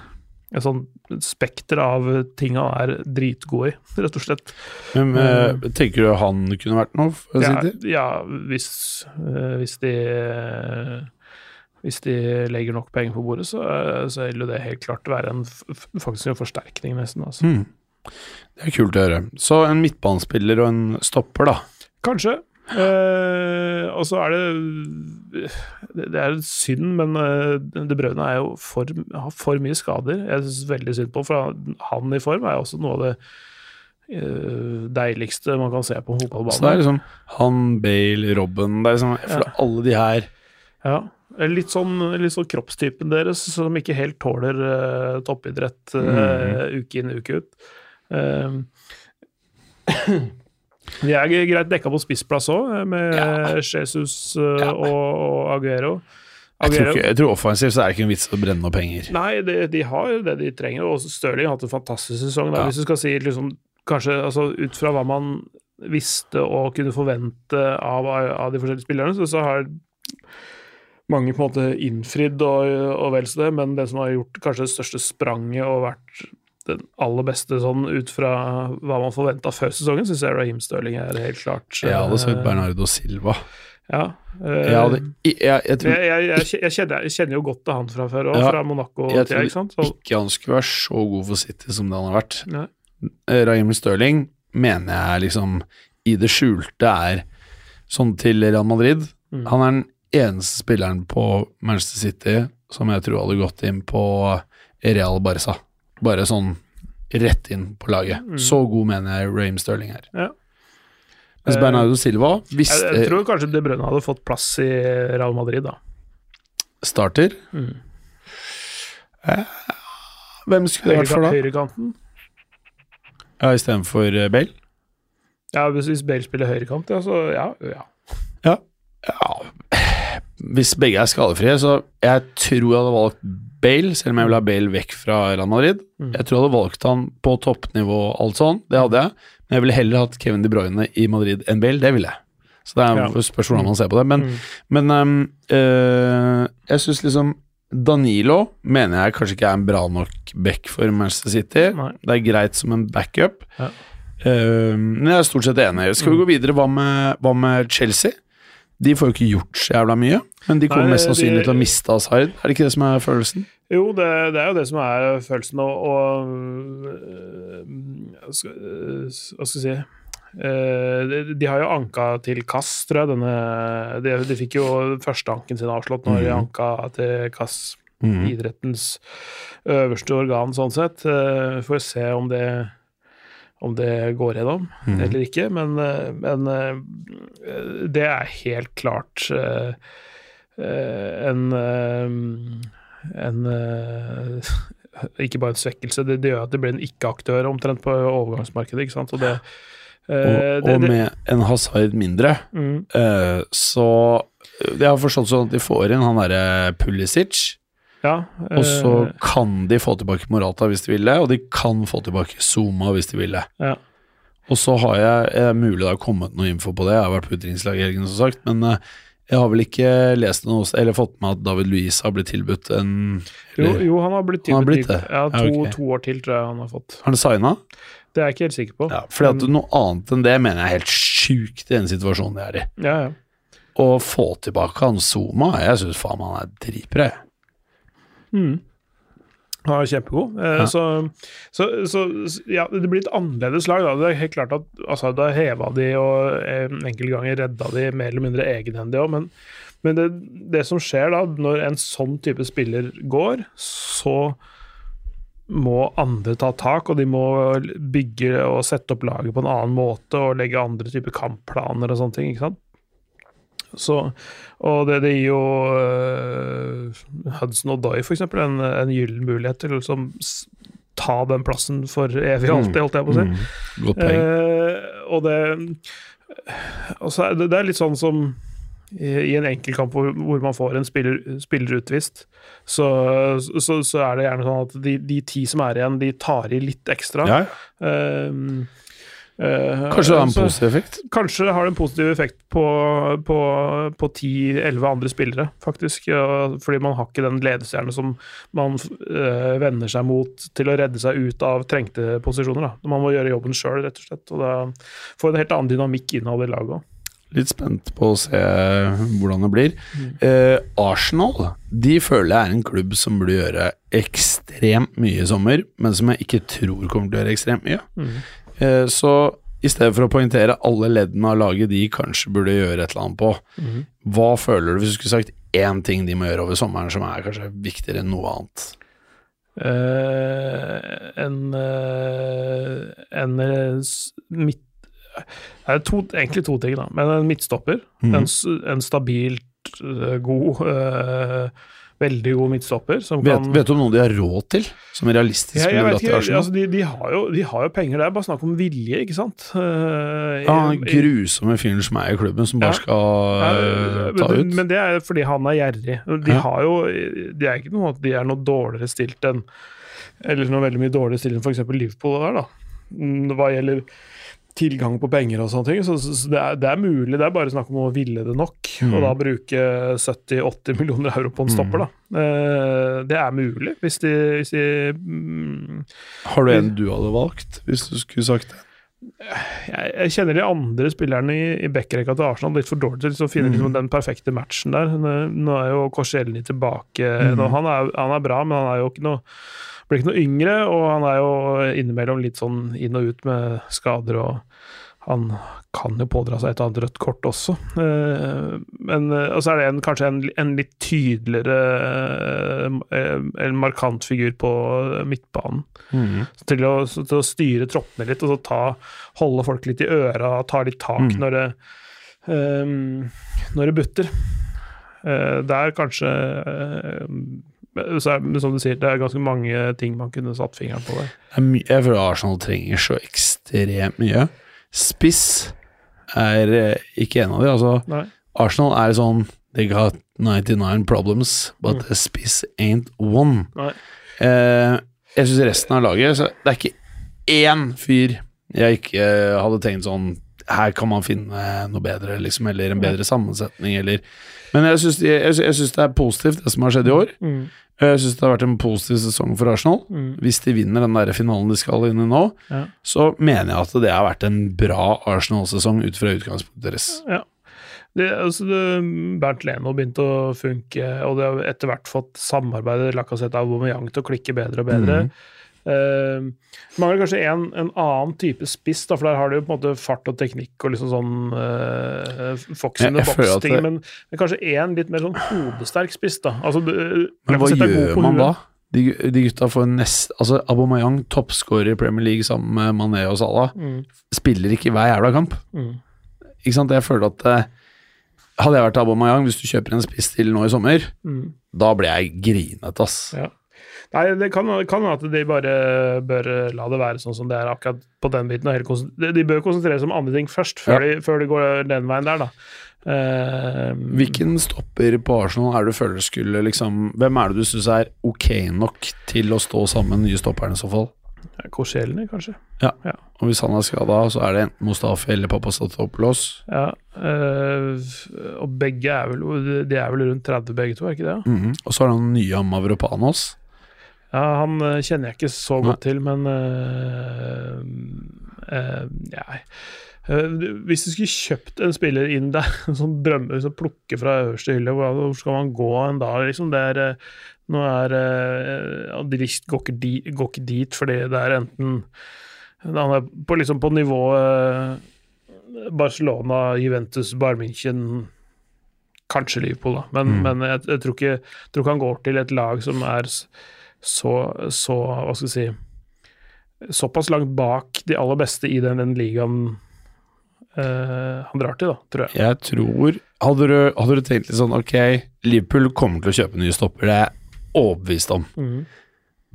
Et sånn spekter av ting han er dritgod i, rett og slett. Men eh, tenker du han kunne vært noe Ja, ja hvis, eh, hvis de eh, hvis de legger nok penger på bordet, så, eh, så vil jo det helt klart være en, faktisk en forsterkning, nesten. Altså. Mm. Det er kult å høre. Så en midtbanespiller og en stopper, da. Kanskje. Eh, og så er det Det er synd, men eh, De Bruyne er jo for, har for mye skader. Jeg syns veldig synd på for han i form er jo også noe av det uh, deiligste man kan se på en Så det er liksom han, Bale, Robben Det er liksom, føler alle de her Ja. Litt sånn, litt sånn kroppstypen deres som ikke helt tåler uh, toppidrett mm. uke inn uke ut. Eh, de er greit dekka på spissplass òg, med Ja. Jesus eh, Ja. og, og Aguero. Jeg tror, ikke, jeg tror offensivt så er det ikke en vits å brenne noe penger. Nei, de, de har jo det de trenger, og Stirling har hatt en fantastisk sesong. Da. Ja. Hvis du skal si liksom, kanskje altså, ut fra hva man visste og kunne forvente av, av de forskjellige spillerne, så, så har mange på en måte innfridd og, og vel så det, men det som har gjort kanskje det største spranget og vært den aller beste sånn ut fra hva man forventa før sesongen, syns jeg Raheem Stirling er helt klart. Jeg hadde sett eh, Bernardo Silva. Ja, eh, Jeg, hadde, jeg, jeg, tror jeg, kjenner, jeg kjenner jo godt til han fra før òg, Ja, fra Monaco. jeg tida, ikke? Så, ikke han skulle være så god for City som det han har vært. Nei. Eh, Raheem Stirling mener jeg liksom i det skjulte er sånn til Real Madrid. Mm. Han er den eneste spilleren på Manchester City som jeg tror hadde gått inn på Real Barca. Bare sånn rett inn på laget. Mm. Så god mener jeg Raheem Sterling er. Ja. Mens Eh, Bernardo Silva Jeg, visste jeg tror kanskje De Brønne hadde fått plass i Real Madrid, da. starter. Mm. Hvem skulle det vært for da? Høyrekanten. Ja, Istedenfor eh, Bale? Ja, hvis, Bale spiller høyrekant, ja, så ja. ja. Ja. Hvis begge er skadefrie, så jeg tror jeg hadde valgt Bale, selv om jeg vil ha Bale vekk fra Real Madrid. Mm. Jeg tror jeg hadde valgt han på toppnivå og alt sånn, det hadde jeg. Men jeg ville heller hatt Kevin De Bruyne i Madrid enn Bale, det ville jeg. Så det er Ja. ja. spørs hvordan man ser på det. Men, Mm. men um, øh, jeg syns liksom Danilo mener jeg kanskje ikke er en bra nok back for Manchester City. Nei. Det er greit som en backup. Ja. Uh, men jeg er stort sett enig. Skal vi Mm. gå videre? Hva med, hva med Chelsea? De får jo ikke gjort så jævla mye, men de kommer Nei, mest sannsynlig de- til å miste Asaid. Er det ikke det som er følelsen? Jo, det, det er jo det som er følelsen, og, og øh, hva skal øh, hva skal jeg si Uh, de, de har jo anka til KAS, tror jeg. Denne, de, de fikk jo førsteanken sin avslått når de Mhm. anka til KAS, mm. idrettens øverste organ, sånn sett. Uh, Får se om det om det går gjennom mm. eller ikke, men, men eh, det er helt klart eh, eh, en en Ikke bare en svekkelse, det, det gjør at det blir en ikke-aktør omtrent på overgangsmarkedet. ikke sant? Og det, Og, og med en Hazard mindre, mm, så Jeg har forstått sånn at de får inn han derre Pulisic, Ja. og så eh, kan de få tilbake Morata hvis de vil og de kan få tilbake Zuma hvis de vil. Ja. Og så har jeg er mulig det har kommet noe info på det, jeg har vært på utdrikningslaget i helgen, som sagt, men eh, jeg har vel ikke lest noe eller fått med at David Louise har blitt tilbudt en jo, jo, han har blitt Han har tilbudt blitt det? Ja, to, Ja, okay. to år til, tror jeg han har fått. Har han signa? Det er jeg ikke helt sikker på. Ja, fordi at noe annet enn det mener jeg er helt sjukt i den situasjonen jeg er i. ja, ja. Å få tilbake han Zuma, jeg syns faen han er dritbra. jeg. Mm. Han er kjempegod. Eh, Ja. så, så, så ja, det blir et annerledes lag. Da. Det er helt klart at altså, Da heva de og eh, enkelte ganger redda de mer eller mindre egenhendig òg, men, men det, det som skjer da, når en sånn type spiller går, så må andre ta tak, og de må bygge og sette opp laget på en annen måte og legge andre typer kampplaner og sånne ting. ikke sant? Så, og det, det gir jo uh, Hudson og Dye eksempel en, en gyllen mulighet til å liksom, ta den plassen for evig og alltid, holdt jeg på å si. Mm, godt poeng. Uh, og det og så er det, det er litt sånn som i, en enkeltkamp hvor, hvor man får en spiller, spiller utvist, så, så, så er det gjerne sånn at de, de ti som er igjen, de tar i litt ekstra. ja, eh, kanskje det har en positiv effekt? Kanskje det har en positiv effekt på, på, på 10-11 andre spillere, faktisk. Fordi man har ikke den ledestjerne som man øh, vender seg mot til å redde seg ut av trengte posisjoner. Da. Man må gjøre jobben sjøl, rett og slett. Og da får en helt annen dynamikk innad i laget òg. Litt spent på å se hvordan det blir. Mm. Eh, Arsenal de føler jeg er en klubb som burde gjøre ekstremt mye i sommer, men som jeg ikke tror kommer til å gjøre ekstremt mye. Mm. Eh, så i stedet for å poengtere alle leddene av laget de kanskje burde gjøre et eller annet på, Mm. hva føler du hvis du skulle sagt én ting de må gjøre over sommeren som er kanskje viktigere enn noe annet? Uh, en uh, en midt Det er to, egentlig to ting, da. Men en midtstopper. Mm. En, en stabilt uh, god eh, Veldig god midtstopper som Vet, kan vet du om noe de har råd til, som realistisk jeg, jeg ville vet dratt til ikke, Arsenal? altså de, de, har jo, de har jo penger, det er bare snakk om vilje, ikke sant? Uh, ja, han grusomme fyren som er i klubben, som bare Ja. skal eh, Ja, ta ut. men det er fordi han er gjerrig. De Ja. har jo Det er ikke noe at de er noe dårligere stilt enn Eller noe veldig mye dårligere stilt enn f.eks. Liverpool er, da. Mm, Hva gjelder tilgang på penger og sånne ting. Så, det, er, det er mulig, det er bare snakk om å ville det nok. Mm. Og da bruke 70-80 millioner euro på en stopper, da. Eh, det er mulig, hvis de, hvis de mm, Har du en du hadde valgt, hvis du skulle sagt det? jeg, jeg kjenner de andre spillerne i, i backrekka til Arsenal litt for dårlig til å finne mm. liksom, den perfekte matchen der. Nå, nå er jo Korselny tilbake. Mm. Nå, han, er, han er bra, men han er jo ikke noe blir ikke noe yngre, og han er jo innimellom litt sånn inn og ut med skader, og han kan jo pådra seg et annet rødt kort også. Eh, men eh, Og så er det en, kanskje en, en litt tydeligere eh, en markant figur på midtbanen til å, til å styre troppene litt, og så ta, holde folk litt i øra, ta litt tak Mm. når, det, um, når det butter. Det er kanskje eh, så er, Som du sier, det er ganske mange ting man kunne satt fingeren på der. Er Jeg føler Arsenal trenger så ekstremt mye. Spiss er eh, ikke en av de. Altså, Nei. Arsenal er sånn They got 99 problems, but Mm. spiss ain't one. Eh, jeg syns resten av laget så Det er ikke én fyr jeg ikke eh, hadde tenkt sånn Her kan man finne noe bedre, liksom, eller en bedre sammensetning, eller Men jeg syns det er positivt, det som har skjedd i år. Mm. Jeg syns det har vært en positiv sesong for Arsenal. Mm. Hvis de vinner den der finalen de skal inn i nå, Ja. så mener jeg at det har vært en bra Arsenal-sesong ut fra utgangspunktet deres. Ja. Det, altså, det, Bernt Leno begynte å funke, og det har etter hvert fått samarbeidet Lacassette og Aubameyang til å klikke bedre og bedre. Mm. Mangler kanskje en, en, annen type spiss, da, for der har du jo på en måte fart og teknikk og liksom sånn uh, Fox in the box-ting, men, men, kanskje en litt mer sånn hodesterk spiss, da. Altså, men hva gjør man da? De, de, gutta får nest Altså, Abomayang, toppskårer i Premier League sammen med Mané og Salah, mm. spiller ikke hver jævla kamp. Mm. Ikke sant? Jeg føler at eh, Hadde jeg vært Abomayang, hvis du kjøper en spiss til nå i sommer, mm. da blir jeg grinete, ass. Ja. Nei, det kan hende at de bare bør la det være sånn som det er akkurat på den biten. De bør konsentrere seg om andre ting først, før, ja. de, før de går den veien der, da. Uh, Hvilken stopper på Arsenal er du føler skulle liksom Hvem er det du syns er ok nok til å stå sammen nye stopperne i så fall? Korselny, kanskje. Ja. ja. Og hvis han er skada, så er det enten Mustafi eller Papastatopoulos. Ja, øh, og begge er vel De er vel rundt 30, begge to, er ikke det? Mm -hmm. Og så er det han nye Mavropanos. Ja, han øh, kjenner jeg ikke så godt til, men øh, ja. Hvis du skulle kjøpt en spiller inn der, en sånn drømme, liksom plukke fra øverste hylle, hvor skal man gå en dag? Liksom? Det er nå er uh, De går ikke, dit, går ikke dit fordi det er enten Han er på, liksom på nivået uh, Barcelona, Juventus, Barminchen Kanskje Liverpool, da. Men, mm. men jeg, jeg, tror ikke, jeg, tror ikke, han går til et lag som er så, så Hva skal vi si Såpass langt bak de aller beste i den, den ligaen uh, han drar til, da, tror jeg. Jeg tror Hadde du, hadde du tenkt litt sånn Ok, Liverpool kommer til å kjøpe nye stopper. Det er overbevist om. Mm.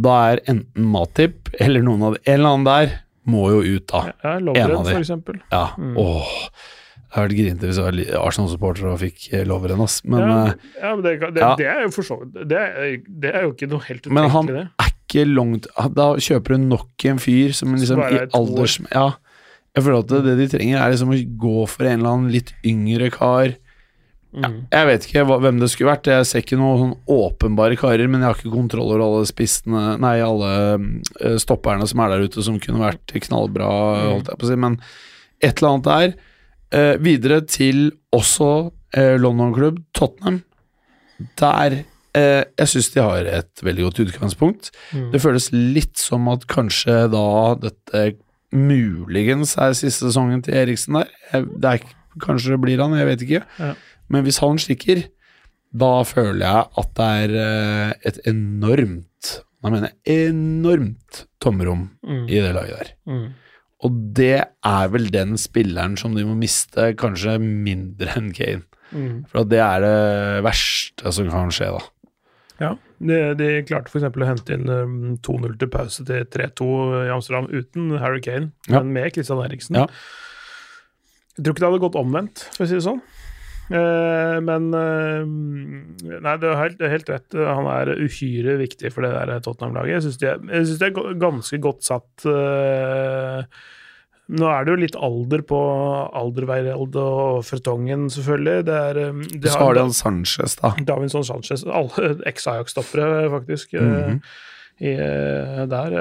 Da er enten Matip eller noen av de En eller annen der må jo ut, da. Ja, Lovren, for eksempel. Ja. Mm. Åh. Jeg hadde vært grinete hvis jeg var Arsenal-supporter og fikk loveren, Lovren, ass. Men, ja, eh, ja, men det, det, ja. det, er jo for så vidt det, det, er jo ikke noe helt utenkelig, Men han er ikke langt Da kjøper hun nok en fyr som liksom i alders... Ja. Jeg føler at det de trenger, er liksom å gå for en eller annen litt yngre kar ja, mm. jeg vet ikke hva, hvem det skulle vært. Jeg ser ikke noen sånn åpenbare karer, men jeg har ikke kontroll over alle spissene Nei, alle uh, stopperne som er der ute, som kunne vært knallbra, mm. holdt jeg på å si. Men et eller annet der. Uh, videre til også eh, London-klubb, Tottenham. Der Jeg syns de har et veldig godt utgangspunkt. Mm. Det føles litt som at kanskje da dette muligens er siste sesongen til Eriksen der. Det er, kanskje det blir han, jeg vet ikke. Ja. Men hvis han stikker, da føler jeg at det er eh, et enormt Jeg mener enormt tomrom mm. i det laget der. Mm. Og det er vel den spilleren som de må miste, kanskje mindre enn Kane. Mm. For det er det verste som kan skje, da. Ja, de, de klarte f.eks. å hente inn um, 2-0 til pause til 3-2 i Amsterdam uten Harry Kane, ja. men med Christian Eriksen. Ja. Jeg tror ikke det hadde gått omvendt, for å si det sånn. Uh, men uh, Nei, det er helt, helt, rett. Han er uhyre viktig for det der Tottenham-laget. Jeg syns de, de, er ganske godt satt. Uh, nå er det jo litt alder på Alderweireld og Fretongen, selvfølgelig. Det er, de Så har de Sanchez, da. Davinson Sanchez. Alle eks-Ajax-stoppere, faktisk, mm -hmm. i, der.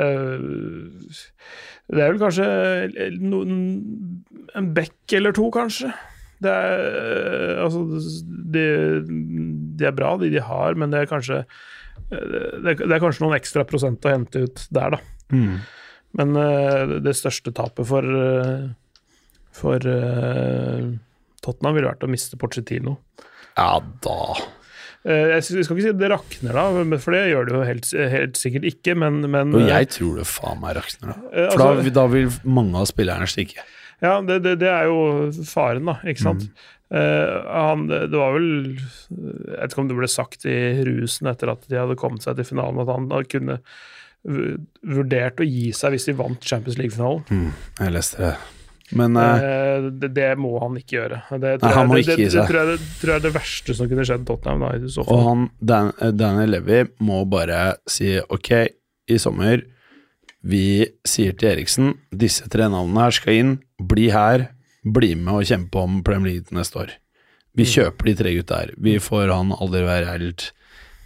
Det er vel kanskje en bekk eller to, kanskje. Det er, altså, de, de, er bra, de de har, men det er kanskje det, det er kanskje noen ekstra prosent å hente ut der, da. Mm. Men uh, det største tapet for, uh, for uh, Tottenham ville vært å miste Pochettino. Ja da. Jeg skal ikke si det rakner, da, for det gjør det jo helt, helt sikkert ikke, men, men jeg tror det faen meg rakner, da. For altså, da, da, vil mange av spillerne stikke. Ja, det, det, det, er jo faren, da, ikke sant. Mm. Uh, han, det var vel Jeg vet ikke om det ble sagt i rusen etter at de hadde kommet seg til finalen, at han kunne vurdert å gi seg hvis de vant Champions League-finalen. Mm, jeg leste det. Men uh, det, det, må han ikke gjøre. Det, nei, han må jeg, ikke gi seg. Det, tror jeg, det, tror jeg er det verste som kunne skjedd Tottenham. Da, Og han, Dan, Daniel Levy må bare si ok, i sommer vi sier til Eriksen disse tre navnene her skal inn, bli her, bli med og kjempe om Premier League neste år. Vi mm. kjøper de tre gutta her. Vi får han aldri være helt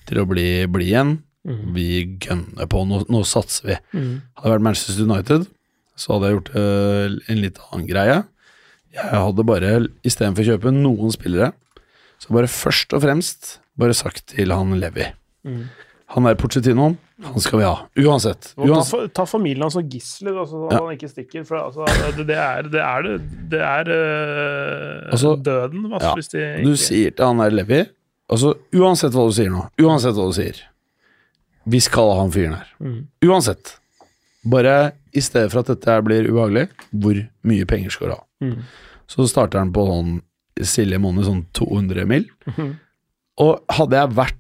til å bli, blid igjen. Mm. Vi gønner på, nå, nå satser vi. Mm. Hadde det vært Manchester United, så hadde jeg gjort uh, en litt annen greie. Jeg hadde bare, istedenfor å kjøpe noen spillere, så bare først og fremst bare sagt til han Levi Mm. Han er Porcetino. han skal vi ha. Uansett. uansett. ta, ta familien hans som gisler, altså, så Ja. han ikke stikker. For altså, det, det er det er, det, er øh, Altså, døden altså, ja, hvis de Du sier til han der Levi Altså, uansett hva du sier nå, uansett hva du sier Vi skal ha han fyren her. Mm. Uansett. Bare i stedet for at dette blir ubehagelig, hvor mye penger skal du ha? Mm. Så starter han på sånn Silje måned, sånn 200 mil. Mm. Og hadde jeg vært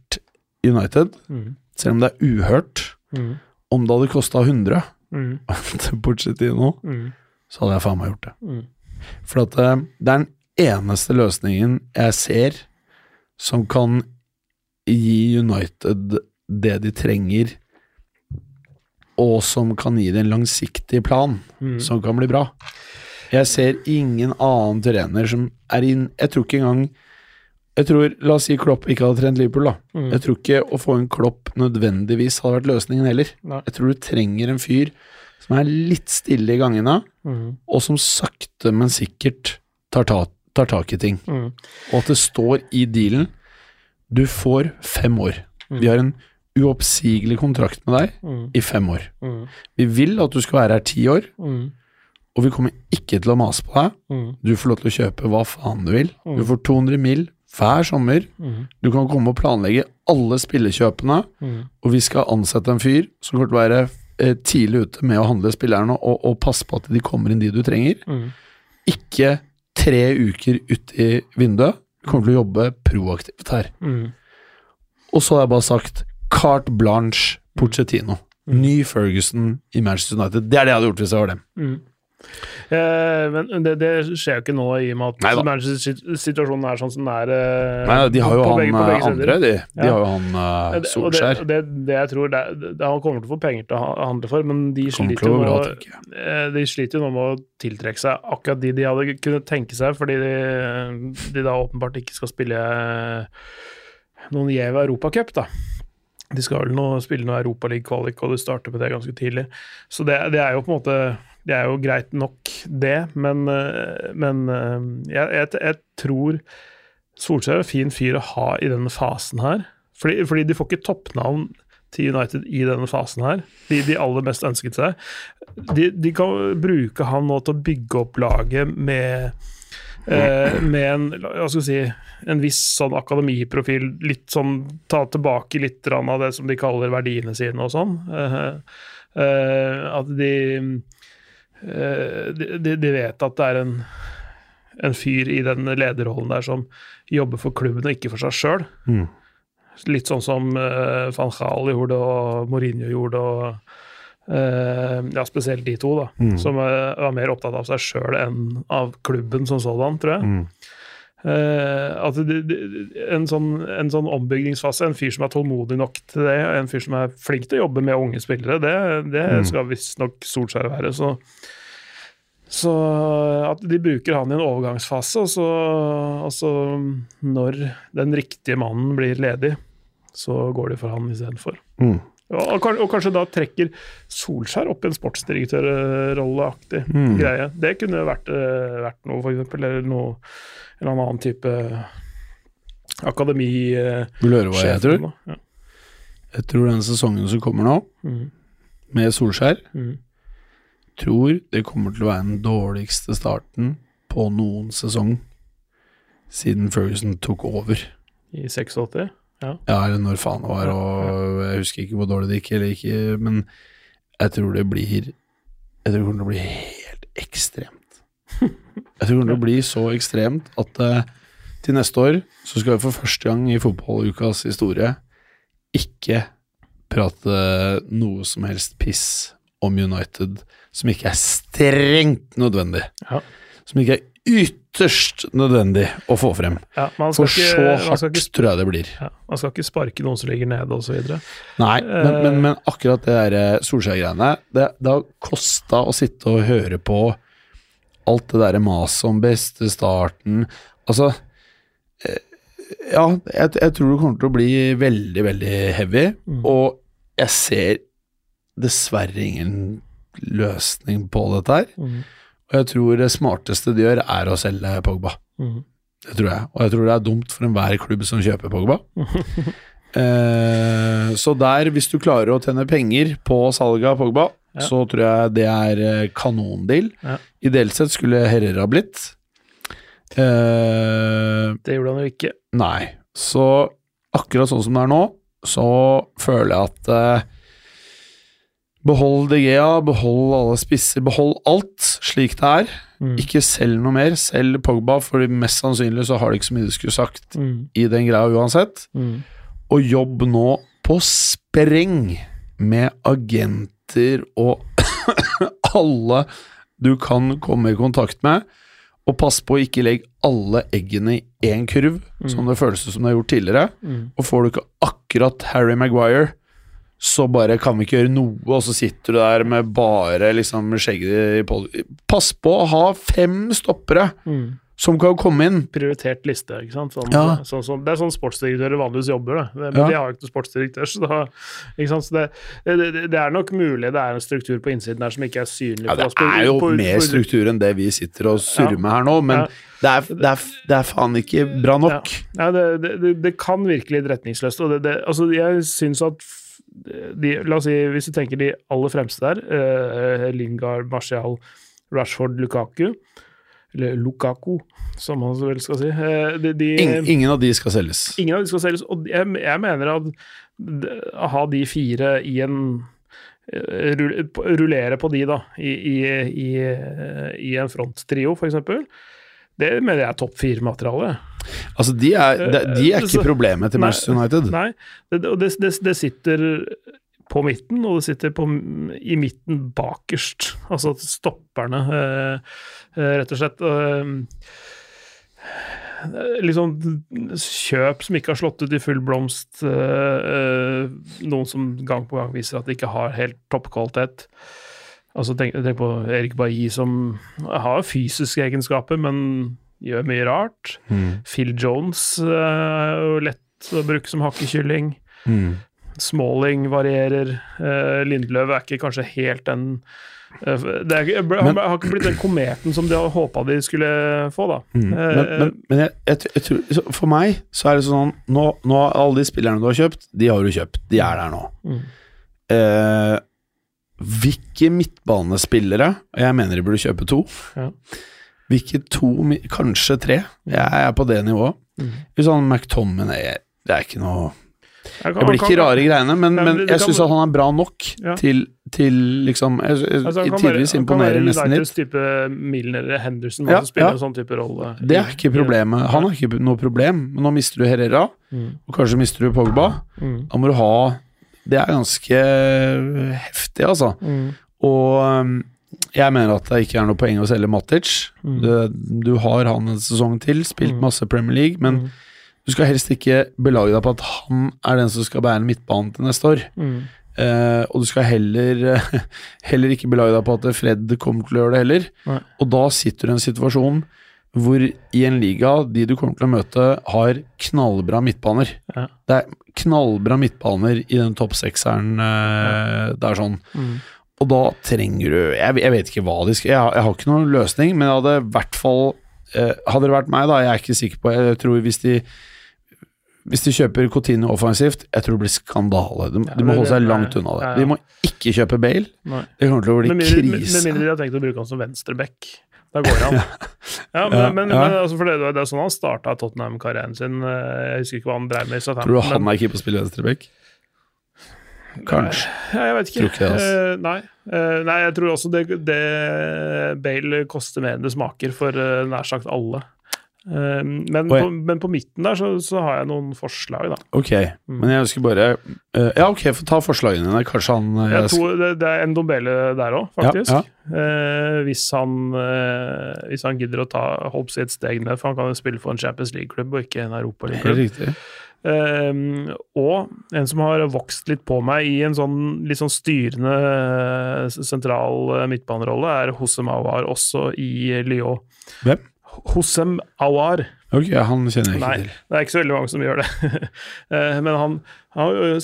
United, Mm. selv om det er uhørt, Mm. om det hadde kosta 100 Mm. til Pochettino, Mm. så hadde jeg faen meg gjort det. Mm. For at eh, det er den eneste løsningen jeg ser som kan gi United det de trenger, og som kan gi det en langsiktig plan Mm. som kan bli bra. Jeg ser ingen annen trener som er inn Jeg tror ikke engang jeg tror, La oss si Klopp ikke hadde trent Liverpool, da. Mm. Jeg tror ikke å få en Klopp nødvendigvis hadde vært løsningen heller. Nei. Jeg tror du trenger en fyr som er litt stille i gangene, Mm. og som sakte, men sikkert tar, ta, tar tak i ting. Mm. Og at det står i dealen Du får fem år. Vi har en uoppsigelig kontrakt med deg Mm. i fem år. Mm. Vi vil at du skal være her ti år, Mm. og vi kommer ikke til å mase på deg. Mm. Du får lov til å kjøpe hva faen du vil. Du får 200 mil hver sommer. Mm. Du kan komme og planlegge alle spillekjøpene, Mm. og vi skal ansette en fyr som kommer til å være eh, tidlig ute med å handle spillerne og, og passe på at de kommer inn de du trenger. Mm. Ikke tre uker ut i vinduet. Du kommer til å jobbe proaktivt her. Mm. Og så har jeg bare sagt carte blanche Pochettino. Ny Ferguson i Manchester United. Det er det jeg hadde gjort hvis jeg var dem. Eh, men det, det skjer jo ikke nå, i og med at Manchester-situasjonen er sånn som den er. eh, Nei, de har jo han begge- begge eh, andre, de. De Ja. har jo han uh, Solskjær. det- det, det, jeg tror Han kommer til å få penger til å handle for, men de sliter, jo nå, bra, eh, de sliter jo nå med å tiltrekke seg akkurat de de hadde kunnet tenke seg, fordi de, de da åpenbart ikke skal spille noen gjev Europacup, da. De skal vel nå spille noe Europaliga-kvalik, og de starter med det ganske tidlig. Så det, det er jo på en måte Det er jo greit nok, det, men, eh, men eh, jeg, jeg, jeg tror Solskjær er en fin fyr å ha i denne fasen her. Fordi, fordi de får ikke toppnavn til United i denne fasen her. De, de aller mest ønsket seg. De, de kan bruke han nå til å bygge opp laget med eh, med en, hva skal si, en viss sånn akademiprofil. Litt sånn ta tilbake litt av det som de kaller verdiene sine og sånn. Eh, eh, at de, de, de de vet at det er en, en fyr i den lederrollen der som jobber for klubben og ikke for seg sjøl. Mm. Litt sånn som uh, van Gaal gjorde, og Mourinho gjorde, og uh, ja, spesielt de to, da. Mm. Som uh, var mer opptatt av seg sjøl enn av klubben som sådan, tror jeg. Mm. Det, det, en, sånn, en sånn ombyggingsfase, en fyr som er tålmodig nok til det, en fyr som er flink til å jobbe med unge spillere, det, det Mm. skal visstnok Solskjær være. Så, så at de bruker han i en overgangsfase, og så, og så når den riktige mannen blir ledig, så går de for han istedenfor. Mm. Og, og, kanskje da trekker Solskjær opp i en sportsdirektørrolleaktig Mm. greie. Det kunne vært, eh, vært noe, eksempel, eller noe, eller annen type akademisjef. Vil du høre hva jeg tror? Ja. Jeg tror den sesongen som kommer nå, Mm. med Solskjær, Mm. tror det kommer til å være den dårligste starten på noen sesong siden Ferguson tok over. I 86. Ja, eller når faen det var, og jeg husker ikke hvor dårlig det gikk eller ikke, men jeg tror det blir Jeg tror det kommer til å bli helt ekstremt. Jeg tror det kommer til å bli så ekstremt at uh, til neste år så skal vi for første gang i fotballukas historie ikke prate noe som helst piss om United som ikke er strengt nødvendig. Ja. Som ikke er ytterst nødvendig å få frem. Ja, man skal For så ikke, hardt ikke, tror jeg det blir. ja, man skal ikke sparke noen som ligger nede, osv. Nei, men, Eh. men, men akkurat det der eh, Solskjær-greiene Det, det har kosta å sitte og høre på alt det derre maset om beste starten Altså eh, Ja, jeg, jeg tror det kommer til å bli veldig, veldig heavy, Mm. og jeg ser dessverre ingen løsning på dette her. Mm. Og jeg tror det smarteste de gjør, er å selge Pogba. Mm. Det tror jeg. Og jeg tror det er dumt for enhver klubb som kjøper Pogba. eh, så der, hvis du klarer å tjene penger på salget av Pogba, Ja. så tror jeg det er eh, kanondeal. Ja. Ideelt sett skulle Herrera blitt. Eh, Det gjorde han jo ikke. Nei. Så akkurat sånn som det er nå, så føler jeg at eh, Behold DGA, behold alle spisser, behold alt slik det er. Mm. Ikke selg noe mer. Selg Pogba, for mest sannsynlig så har de ikke så mye de skulle sagt Mm. i den greia uansett. Mm. Og jobb nå på spreng med agenter og alle du kan komme i kontakt med. Og pass på å ikke legge alle eggene i én kurv, som det føles som det har gjort tidligere. Mm. Og får du ikke akkurat Harry Maguire, så bare kan vi ikke gjøre noe, og så sitter du der med bare liksom skjegget i pollen. Pass på å ha fem stoppere Mm. Som kan komme inn. Prioritert liste, ikke sant. Sånn, Ja. sånn, sånn, det er sånn sportsdirektører vanligvis jobber, det men Ja. de har jo ikke noen sportsdirektør, så da? Så det, det, det- er nok mulig det er en struktur på innsiden her som ikke er synlig Ja, det er jo på- mer struktur enn det vi sitter og surrer Ja. med her nå, men Ja. det, er, det, er, det er faen ikke bra nok. Ja, det, det, det, kan virke litt retningsløst. Og altså jeg syns at de, La oss si, hvis du tenker de aller fremste der, eh, Lingard, Martial, Rashford, Lukaku Eller Lukaku, som man vel skal si. eh, de, de, Ingen, ingen av de skal selges. Ingen av de skal selges. Og jeg, jeg mener at å ha de fire i en eh, Rullere på de, da, i, i, i, eh, i en fronttrio, eksempel. Det mener jeg er topp fire-materiale. Altså, de er, de, er ikke problemet til Nei, Manchester United. Nei, og det, det, det sitter på midten, og det sitter på, i midten bakerst. Altså stopperne, eh, eh, rett og slett. Eh, liksom kjøp som ikke har slått ut i full blomst. Noen som gang på gang viser at de ikke har helt toppkvalitet. Altså tenk, tenk på Erik Bailly, som har fysiske egenskaper, men gjør mye rart. Mm. Phil Jones er jo lett å bruke som hakkekylling. Mm. Smalling varierer. Uh, Lindløv er ikke kanskje helt den uh, det er, Han Men- har ikke blitt den kometen som de hadde håpa de skulle få, da. Mm. Eh, Men, men, men jeg, jeg, jeg tror, For meg så er det sånn nå, nå Alle de spillerne du har kjøpt, de har du kjøpt. De er der nå. Mm. Eh, hvilke midtbanespillere Jeg mener de burde kjøpe to. Ja. Hvilke to, kanskje tre. Jeg er på det nivået. Mm. Han McTominay Det er ikke noe Jeg kan- Det blir kan- ikke rare greiene, men, men men jeg kan- syns han er bra nok Ja. til, til liksom jeg, jeg, Altså, kan Tidvis kan imponerer nesten litt. type Milner eller Henderson, Ja, som spiller ja. en sånn type rolle. Det er ikke problemet. Han har ikke noe problem, men nå mister du Herrera, Mm. og kanskje mister du Pogba. Mm. Da må du ha Det er ganske heftig, altså. Mm. Og um, jeg mener at det ikke er noe poeng å selge Matic. Mm. Du, du har han en sesong til, spilt Mm. masse Premier League, men Mm. Du skal helst ikke belage deg på at han er den som skal bære midtbanen til neste år. Mm. Uh, og du skal heller, heller ikke belage deg på at Fred kommer til å gjøre det heller. Nei. Og da sitter du i en situasjon hvor i en liga de du kommer til å møte, har knallbra midtbaner. Ja. Det er knallbra midtbaner i den topp sekseren eh, der sånn. Mm. Og da trenger du Jeg, jeg vet ikke hva de skal jeg, jeg har ikke noen løsning, men jeg hadde i hvert fall Hadde det vært meg, da, jeg er ikke sikker på Jeg tror hvis de hvis de kjøper Coutinho offensivt, jeg tror det blir skandale. De, Ja, de må holde seg langt unna det. ja, ja. De må ikke kjøpe Bale. Nei. Det kommer til å bli Med mindre, krise. med mindre de har tenkt å bruke han som venstreback. Da går han. Ja, men, men, men altså, for det, det er sånn han starta Tottenham-karrieren sin. Eh, Jeg husker ikke hva han drev med i Southampton. Tror du han er keeper på å spille venstreback? Kanskje. Ja, jeg vet ikke. Tror ikke det, altså. Uh, nei. Uh, nei, jeg tror også det, det Bale koster mer enn det smaker for uh, nær sagt alle. Men, på, men på midten der så, så har jeg noen forslag, da. Ok, men jeg ønsker bare Ja, ok, få ta forslagene dine. Kanskje han Jeg tror det, det er en Dombele der òg, faktisk. Ja, Eh, hvis, han, hvis han gidder å ta holdt i et steg ned, for han kan jo spille for en Champions League-klubb og ikke en Europaliga-klubb. Um, og en som har vokst litt på meg i en sånn litt sånn styrende eh, sentral eh, midtbanerolle, er Hose Mawar, også i Lyon. Hvem? Hosem Awar. Ok, han kjenner jeg ikke Nei, til. det er ikke så veldig mange som gjør det. Eh, Men han, han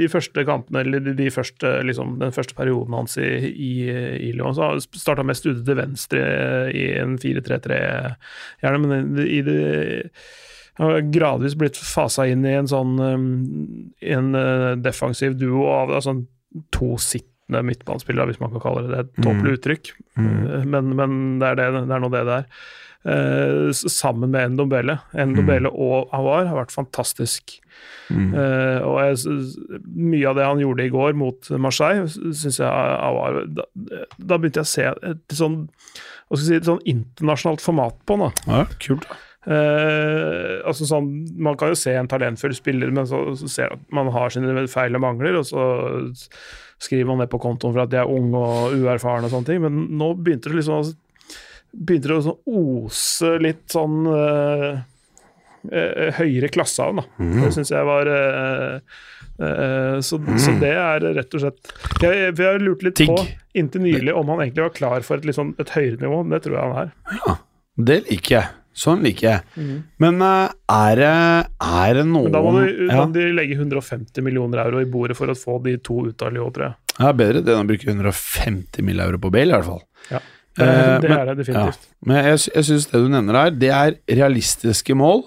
De første kampene, eller de, første, liksom, den første perioden hans i, i, i Lyon, så starta mest ute til venstre i en 4-3-3, gjerne, men i det har gradvis blitt fasa inn i en sånn en eh, defensiv duo av altså, to sittende midtbanespillere, hvis man kan kalle det det. Et tåpelig uttrykk, Mm. Eh, men, men det, er det, det er nå det det er. Eh, sammen med Ndombele. Ndombele og Awar har vært fantastisk. Mm. Eh, og jeg, mye av det han gjorde i går mot Marseille, syns jeg Awar da, da begynte jeg å se et sånn, si, et sånn internasjonalt format på han. Ja, kult. da. Eh, altså sånn, Man kan jo se en talentfull spiller, men så, så ser man at man har sine feil og mangler, og så skriver man ned på kontoen for at de er unge og uerfarne og sånne ting. Men nå begynte det liksom begynte det å sånn ose litt sånn uh, uh, høyere klasse av, da. Det syns jeg var eh, eh, så, så det er rett og slett Jeg, jeg har lurt litt Tigg. på inntil nylig om han egentlig var klar for et, sånn, et høyere nivå. Det tror jeg han er. Ja, Det liker jeg. Sånn liker jeg. Men uh, er det, er det noen Men da må, du, ja, de legge 150 millioner euro i bordet for å få de to ut av Lyon, tror jeg. ja, Bedre det enn å bruke 150 mill. euro på Bale, i hvert fall. Ja. Eh, det men- er det definitivt. Men jeg, jeg syns det du nevner her, det er realistiske mål.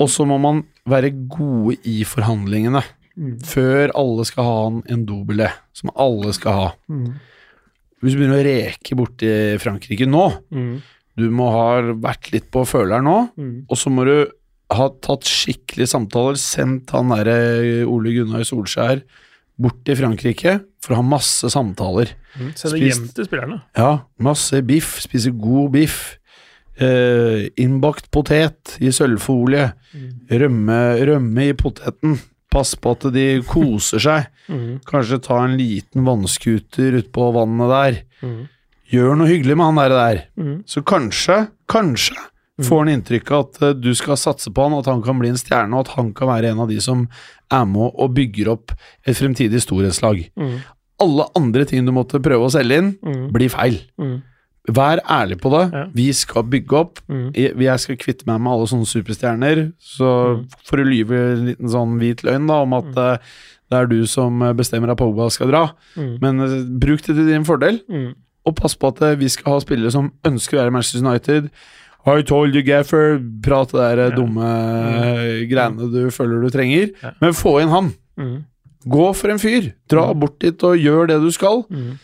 Og så må man være gode i forhandlingene. Mm. Før alle skal ha en, en dobele, som alle skal ha. Mm. Hvis du begynner å reke borti Frankrike nå, Mm. Du må ha vært litt på føleren nå, Mm. og så må du ha tatt skikkelige samtaler, sendt han derre Ole Gunnar Solskjær bort til Frankrike for å ha masse samtaler. Mm. Sende hjem til spillerne. Ja, masse biff, spise god biff. Eh, innbakt potet i sølvfolie. Rømme, rømme i poteten. Pass på at de koser seg. Mm. Kanskje ta en liten vannskuter ut på vannet der. Mm. Gjør noe hyggelig med han der. der. Mm. Så kanskje, kanskje får han inntrykk av at eh, du skal satse på han, at han kan bli en stjerne, og at han kan være en av de som er med og bygger opp et fremtidig storhetslag. Mm. Alle andre ting du måtte prøve å selge inn, Mm. blir feil. Mm. Vær ærlig på det. Ja. Vi skal bygge opp. Mm. Jeg skal kvitte meg med alle sånne superstjerner. Så Mm. for å lyve en liten sånn hvit løgn da, om at eh, det er du som bestemmer at Pogba skal dra. Mm. Men eh, bruk det til din fordel, Mm. Og pass på at eh, vi skal ha spillere som ønsker å være i Manchester United. I told you, Gaffer. Prat det der eh, Ja. dumme mm. greiene du føler du trenger. Ja. Men få inn han. Mm. Gå for en fyr. Dra bort dit og gjør det du skal. Mm.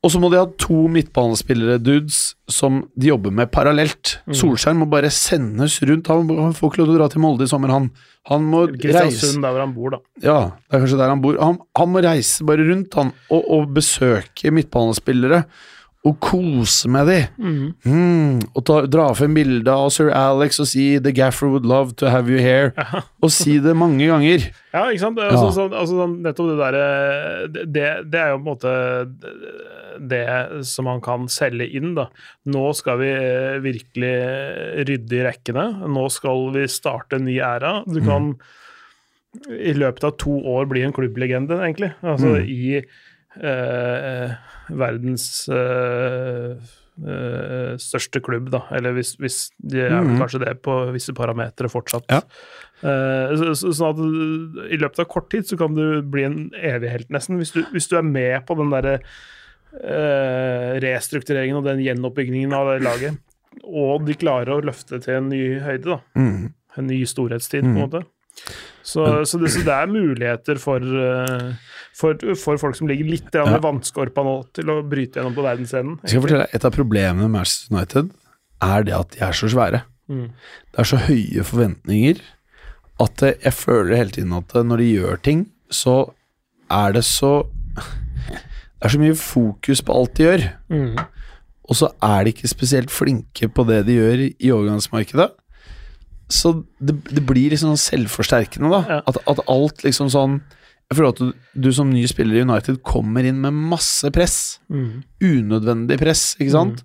Og så må de ha to midtbanespillere, dudes, som de jobber med parallelt. Mm. Solskjær må bare sendes rundt. Han, får ikke lov til å dra til Molde i sommer, han. Han må reise der hvor han bor, da. Ja, det er kanskje der han bor. Han, han må reise bare rundt, han, og, og besøke midtbanespillere. Og kose med de. Mm. Mm, og ta, dra frem bilde av sir Alex og si 'The gaffer would love to have you here'. Ja. Og si det mange ganger. Ja, ikke sant? Altså, Ja. sånn, altså, sånn, nettopp det derre det, det er jo på en måte det som man kan selge inn, da. Nå skal vi eh, virkelig rydde i rekkene. Nå skal vi starte en ny æra. Du kan i løpet av to år bli en klubblegende, egentlig. Altså i eh, verdens eh, eh, største klubb, da. Eller hvis, hvis de er vel Mhm. kanskje det på visse parametere fortsatt. Ja. Eh, så, så, sånn at i løpet av kort tid så kan du bli en evig helt, nesten. Hvis du, hvis du er med på den derre eh, restruktureringen og den gjenoppbyggingen av det laget. Og de klarer å løfte til en ny høyde, da. Mm. En ny storhetstid, på en måte. Så, så, det, så det er muligheter for, eh, for, for folk som ligger litt Ja. vannskorpa nå, til å bryte gjennom på verdensscenen. Jeg skal fortelle deg, Et av problemene med Manchester United er det at de er så svære. Mm. Det er så høye forventninger at jeg føler hele tiden at når de gjør ting, så er det så Det er så mye fokus på alt de gjør, Mm. og så er de ikke spesielt flinke på det de gjør i overgangsmarkedet. Så det, det blir liksom selvforsterkende, da. Ja. At, at alt liksom sånn Jeg føler at du, du som ny spiller i United kommer inn med masse press. Mm. Unødvendig press, ikke sant?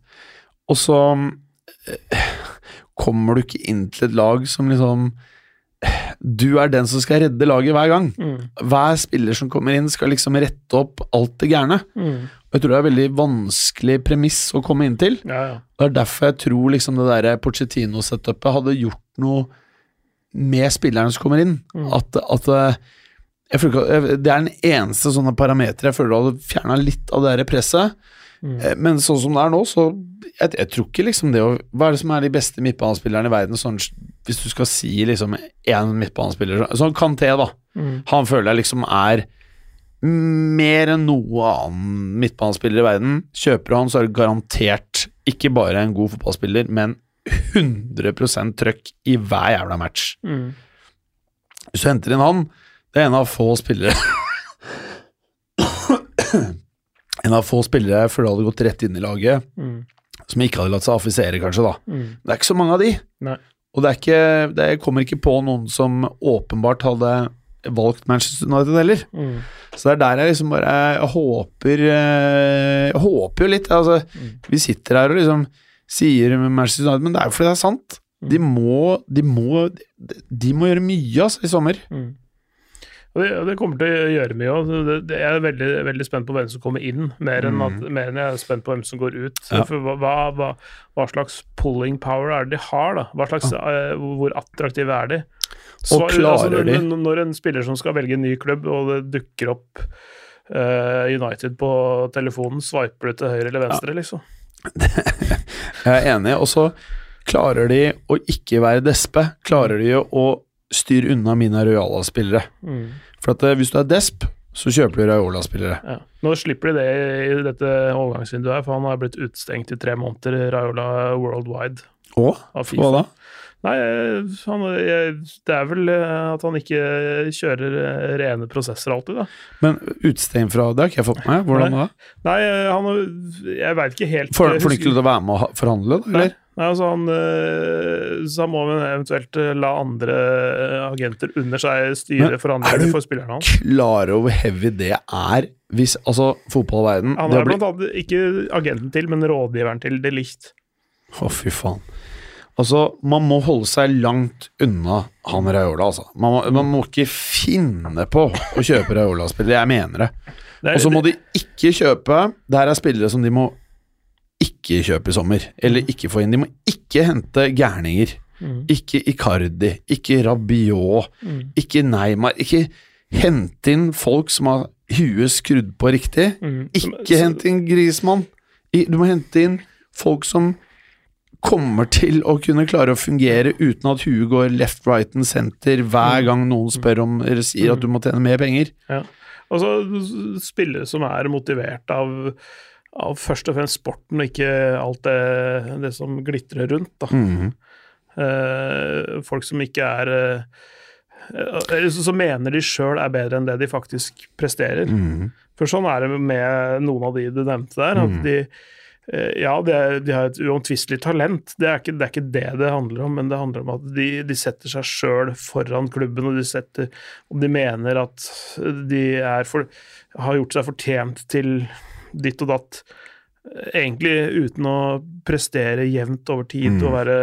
Og så eh, kommer du ikke inn til et lag som liksom du er den som skal redde laget hver gang. Mm. Hver spiller som kommer inn, skal liksom rette opp alt det gærne. Mm. Jeg tror det er en veldig vanskelig premiss å komme inn til. Ja, ja. Det er derfor jeg tror liksom det der Pochettino-setupet hadde gjort noe med spillerne som kommer inn. Mm. At, at eh, føler Det er den eneste sånne parameter jeg føler hadde fjerna litt av det der presset. Mm. Eh, Men sånn som det er nå, så jeg, jeg tror ikke liksom det å Hva er det som er de beste midtbanespillerne i verden? Sånn, hvis du skal si liksom én midtbanespiller Sånn Kanté, da. Mm. Han føler jeg liksom er mer enn noe annen midtbanespiller i verden. Kjøper du han, så er det garantert ikke bare en god fotballspiller, men 100% trøkk i hver jævla match. Mm. Hvis du henter inn han, det er en av få spillere En av få spillere jeg føler hadde gått rett inn i laget, Mm. som ikke hadde latt seg affisere, kanskje, da. Mm. Det er ikke så mange av de. Nei. Og det er ikke Det kommer ikke på noen som åpenbart hadde valgt Manchester United heller. Mm. Så det er der jeg liksom bare Jeg håper eh, Jeg håper jo litt. Altså, Mm. vi sitter her og liksom sier Manchester United, men det er jo fordi det er sant. De Mm. må De må, de må gjøre mye altså, i sommer. Mm. Og det, det kommer til å gjøre mye òg. Jeg er veldig, veldig spent på hvem som kommer inn, mer enn, at, mer enn jeg er spent på hvem som går ut. Ja. For hva, hva, hva, slags pulling power er det de har? da? Hva slags, eh, Hvor attraktive er de? Og klarer når, de? når- en spiller som skal velge en ny klubb, og det dukker opp uh, United på telefonen, sveiper du til høyre eller venstre, liksom? Jeg er enig. Og så klarer de å ikke være despe. Klarer de å styre unna mine Royala-spillere. Mm. For at eh, hvis du er desp, så kjøper du Raiola-spillere. Ja. Nå slipper de det i dette overgangsvinduet, her, for han har blitt utestengt i tre måneder, Raiola Worldwide. Å? Hva da? Nei, han, det er vel eh, at han ikke kjører eh, rene prosesser alltid, da. Men utestengt fra Det har ikke jeg fått med. Hvordan da? Nei, eh, han Jeg veit ikke helt Får du ikke lov til å være med og forhandle, da? Eller? Nei, altså han, eh, så han må eventuelt eh, la andre eh, agenter under seg styre er forhandlingene du- for spillerne hans. Klar over hvor heavy det er hvis Altså, fotballverden Han er blant annet ikke agenten til, men rådgiveren til De Licht. Å, fy faen. Altså, man må holde seg langt unna han Raiola, altså. Man må, man må ikke finne på å kjøpe Raiola-spillere, jeg mener det. Og så må de ikke kjøpe Det her er spillere som de må ikke kjøpe i sommer, eller ikke få inn. De må ikke hente gærninger. Mm. Ikke Icardi, ikke Rabiot, Mm. ikke Neymar. Ikke hente inn folk som har huet skrudd på riktig. Mm. Ikke hente inn Grismann. Du må hente inn folk som kommer til å kunne klare å fungere uten at huet går left, right and center hver gang noen spør om eller sier at du må tjene mer penger. Og så spillere som er motivert av, av først og fremst sporten, og ikke alt det, det som glitrer rundt. Da. Mhm. Eh, folk som ikke er eh, Som mener de sjøl er bedre enn det de faktisk presterer. Mhm. For sånn er det med noen av de du nevnte der. At Mm. de, ja, de, er, de har et uomtvistelig talent, det er, ikke, det er ikke det det handler om. Men det handler om at de, de setter seg sjøl foran klubben, og de setter Om de mener at de er for, har gjort seg fortjent til ditt og datt, eh, egentlig uten å prestere jevnt over tid Mm. og være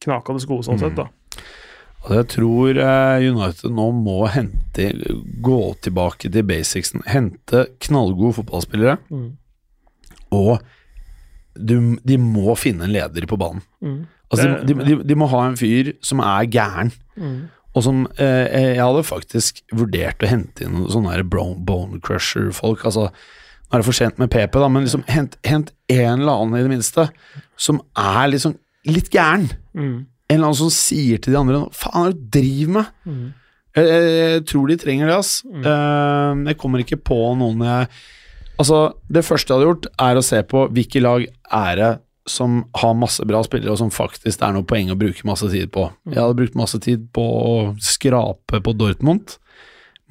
knakende gode sånn sett, da. Og jeg tror eh, United nå må hente Gå tilbake til basicsen. Hente knallgode fotballspillere, Mm. og du, de må finne en leder på banen. Mm. Altså, de, de, de, de må ha en fyr som er gæren. Mm. Og som eh, Jeg hadde faktisk vurdert å hente inn sånne bone crusher-folk. Altså, nå er det for sent med PP, da, men liksom hent, hent en eller annen i det minste som er liksom litt gæren. Mm. En eller annen som sier til de andre Hva faen er det du driver med? Mm. Jeg, jeg, jeg tror de trenger det, ass. Eh, jeg kommer ikke på noen jeg Altså, det første jeg hadde gjort, er å se på hvilke lag er det som har masse bra spillere, og som faktisk det er noe poeng å bruke masse tid på. Jeg hadde brukt masse tid på å skrape på Dortmund.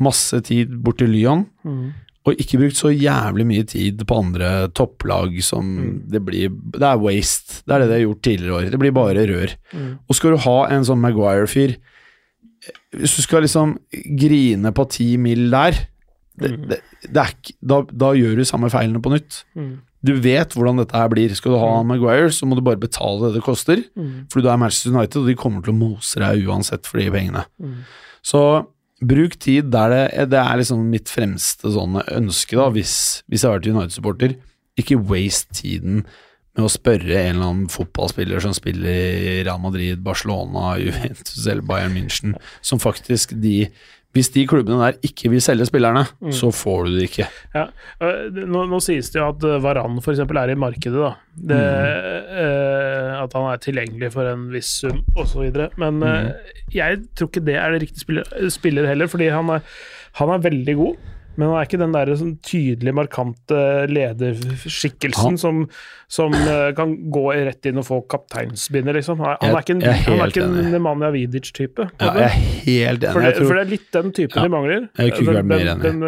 Masse tid bort til Lyon. Mm. Og ikke brukt så jævlig mye tid på andre topplag som det blir Det er waste. Det er det de har gjort tidligere år. Det blir bare rør. Mm. Og skal du ha en sånn Maguire-fyr Hvis du skal liksom grine på ti mil der, det, det, det er ikke, da, da gjør du samme feilene på nytt. Mm. Du vet hvordan dette her blir. Skal du ha Maguire, så må du bare betale det det koster. Mm. Fordi du er Manchester United, og de kommer til å mose deg uansett for de pengene. Mm. Så bruk tid der det, det er liksom mitt fremste sånne ønske, da, hvis, hvis jeg har vært United-supporter. Ikke waste tiden med å spørre en eller annen fotballspiller som spiller i Real Madrid, Barcelona, Juventus eller Bayern München, som faktisk de Hvis de klubbene der ikke vil selge spillerne, Mm. så får du det ikke. Ja. øh, Nå, nå sies det jo at øh, Varan f.eks. er i markedet, da. Det, øh, at han er tilgjengelig for en viss sum osv. Men øh, jeg tror ikke det er det riktige spiller, spiller heller, fordi han er, han er veldig god. Men han er ikke den der sånn tydelig markante lederskikkelsen Han- som, som uh, kan gå rett inn og få kapteinsbindet, liksom. Han er, han er ikke en, Jeg- jeg han er ikke en. Nemanja Vidic-type. Ja, jeg er helt enig. For det, for det er litt den typen Ja. de mangler. Jeg den, den, enig. den,